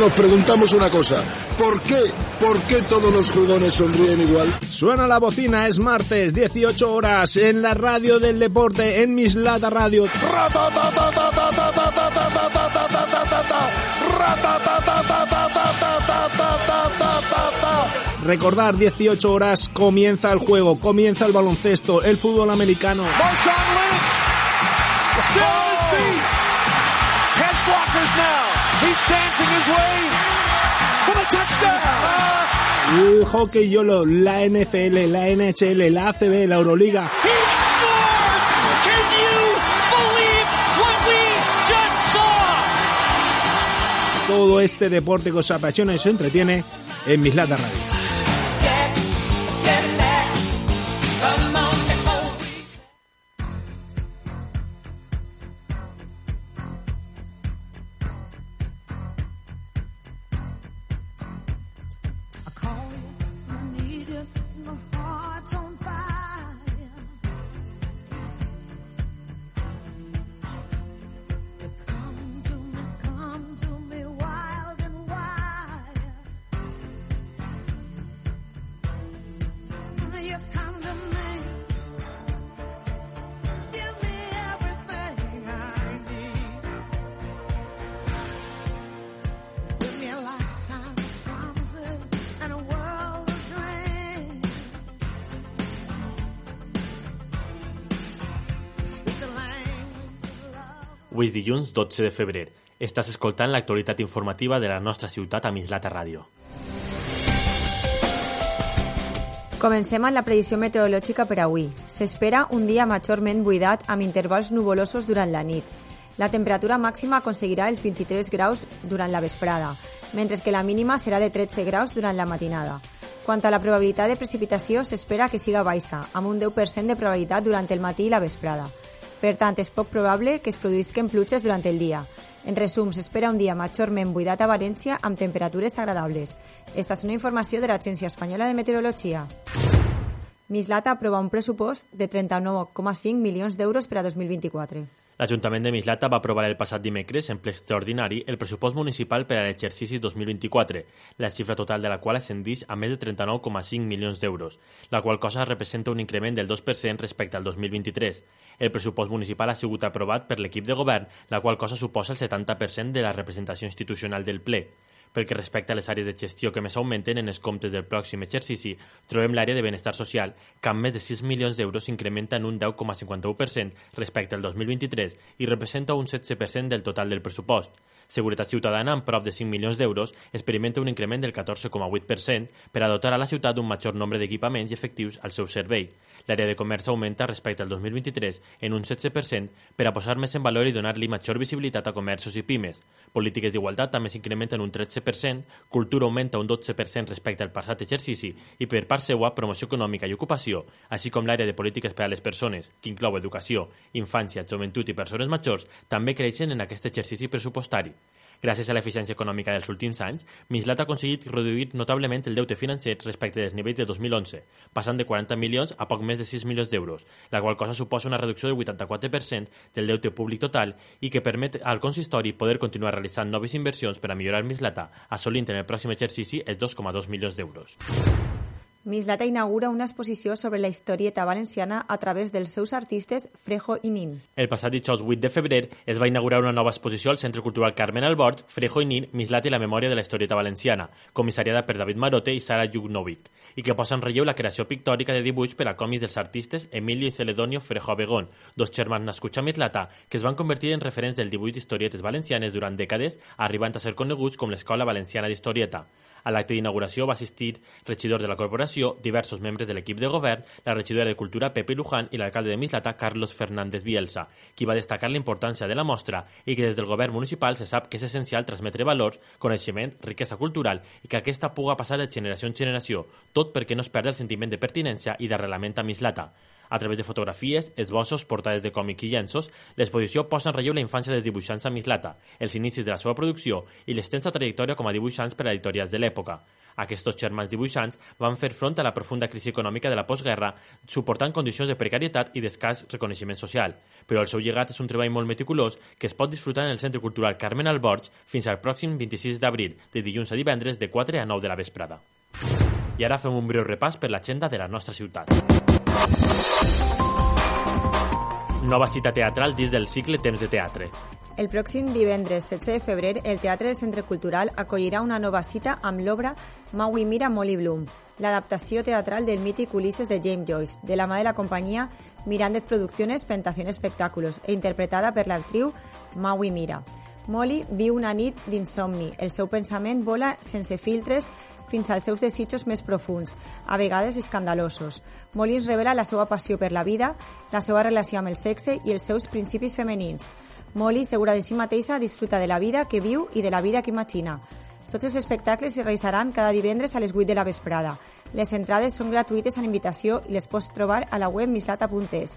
Nos preguntamos una cosa. ¿Por qué? ¿Por qué todos los jugones sonríen igual? Suena la bocina, es martes, 18 horas, en la radio del deporte, en Mislata Radio. Recordar, 18 horas, comienza el juego, comienza el baloncesto, el fútbol americano. Marshawn He's dancing his way for the touchdown. El hockey YOLO, la NFL, la NHL, la ACB, la Euroliga. Todo este deporte que os apasiona y os entretiene en Mislata Radio. És dilluns 12 de febrer. Estàs escoltant l'actualitat informativa de la nostra ciutat a Mislata Ràdio. Comencem amb la predicció meteorològica per avui. S'espera un dia majorment buidat amb intervals nuvolosos durant la nit. La temperatura màxima aconseguirà els 23 graus durant la vesprada, mentre que la mínima serà de 13 graus durant la matinada. Quant a la probabilitat de precipitació, s'espera que siga baixa, amb un 10% de probabilitat durant el matí i la vesprada. Per tant, és poc probable que es produïsquen pluges durant el dia. En resum, s'espera un dia majorment buidat a València amb temperatures agradables. Esta és una informació de l'Agència Espanyola de Meteorologia. Mislata aprova un pressupost de 39,5 milions d'euros per a 2024. L'Ajuntament de Mislata va aprovar el passat dimecres, en ple extraordinari, el pressupost municipal per a l'exercici 2024, la xifra total de la qual ascendeix a més de 39,5 milions d'euros, la qual cosa representa un increment del 2% respecte al 2023. El pressupost municipal ha sigut aprovat per l'equip de govern, la qual cosa suposa el 70% de la representació institucional del ple. Pel que respecta a les àrees de gestió que més augmenten en els comptes del pròxim exercici, trobem l'àrea de benestar social, que amb més de 6 milions d'euros s'incrementa en un 10,51% respecte al 2023 i representa un 16% del total del pressupost. Seguretat Ciutadana, amb prop de 5 milions d'euros, experimenta un increment del 14,8% per a dotar a la ciutat d'un major nombre d'equipaments i efectius al seu servei. L'àrea de comerç augmenta respecte al 2023 en un 16% per a posar més en valor i donar-li major visibilitat a comerços i pimes. Polítiques d'igualtat també s'incrementen un 13%, cultura augmenta un 12% respecte al passat exercici i per part seua promoció econòmica i ocupació, així com l'àrea de polítiques per a les persones, que inclou educació, infància, joventut i persones majors, també creixen en aquest exercici pressupostari. Gràcies a l'eficiència econòmica dels últims anys, Mislat ha aconseguit reduir notablement el deute financer respecte dels nivells de 2011, passant de 40 milions a poc més de 6 milions d'euros, la qual cosa suposa una reducció del 84% del deute públic total i que permet al consistori poder continuar realitzant noves inversions per a millorar Mislata, assolint en el pròxim exercici els 2,2 milions d'euros. Mislata inaugura una exposició sobre la historieta valenciana a través dels seus artistes Frejo i Nin. El passat dijous 8 de febrer es va inaugurar una nova exposició al Centre Cultural Carmen Albort, Frejo i Nin, Mislat i la memòria de la historieta valenciana, comissariada per David Marote i Sara Jugnovic, i que posa en relleu la creació pictòrica de dibuix per a còmics dels artistes Emilio i Celedonio Frejo Abegón, dos germans nascuts a Mislata que es van convertir en referents del dibuix d'historietes valencianes durant dècades, arribant a ser coneguts com l'Escola Valenciana d'Historieta. A l'acte d'inauguració va assistir regidor de la corporació, diversos membres de l'equip de govern, la regidora de Cultura Pepe Luján i l'alcalde de Mislata Carlos Fernández Bielsa, qui va destacar la importància de la mostra i que des del govern municipal se sap que és essencial transmetre valors, coneixement, riquesa cultural i que aquesta puga passar de generació en generació, tot perquè no es perdi el sentiment de pertinència i d'arrelament a Mislata. A través de fotografies, esbossos, portades de còmic i llenços, l'exposició posa en relleu la infància dels dibuixants a Mislata, els inicis de la seva producció i l'extensa trajectòria com a dibuixants per a editorials de l'època. Aquests germans dibuixants van fer front a la profunda crisi econòmica de la postguerra, suportant condicions de precarietat i d'escàs reconeixement social. Però el seu llegat és un treball molt meticulós que es pot disfrutar en el Centre Cultural Carmen Alborg fins al pròxim 26 d'abril, de dilluns a divendres de 4 a 9 de la vesprada. I ara fem un breu repàs per l'agenda de la nostra ciutat. Nova cita teatral dins del cicle Temps de Teatre. El pròxim divendres 16 de febrer, el Teatre del Centre Cultural acollirà una nova cita amb l'obra Maui Mira Molly Bloom, l'adaptació teatral del mític Ulises de James Joyce, de la mà de la companyia Mirandez Producciones Pentación Espectáculos e interpretada per l'actriu Maui Mira. Molly viu una nit d'insomni. El seu pensament vola sense filtres fins als seus desitjos més profuns, a vegades escandalosos. Molly ens revela la seva passió per la vida, la seva relació amb el sexe i els seus principis femenins. Molly, segura de si mateixa, disfruta de la vida que viu i de la vida que imagina. Tots els espectacles es realitzaran cada divendres a les 8 de la vesprada. Les entrades són gratuïtes a la invitació i les pots trobar a la web mislata.es.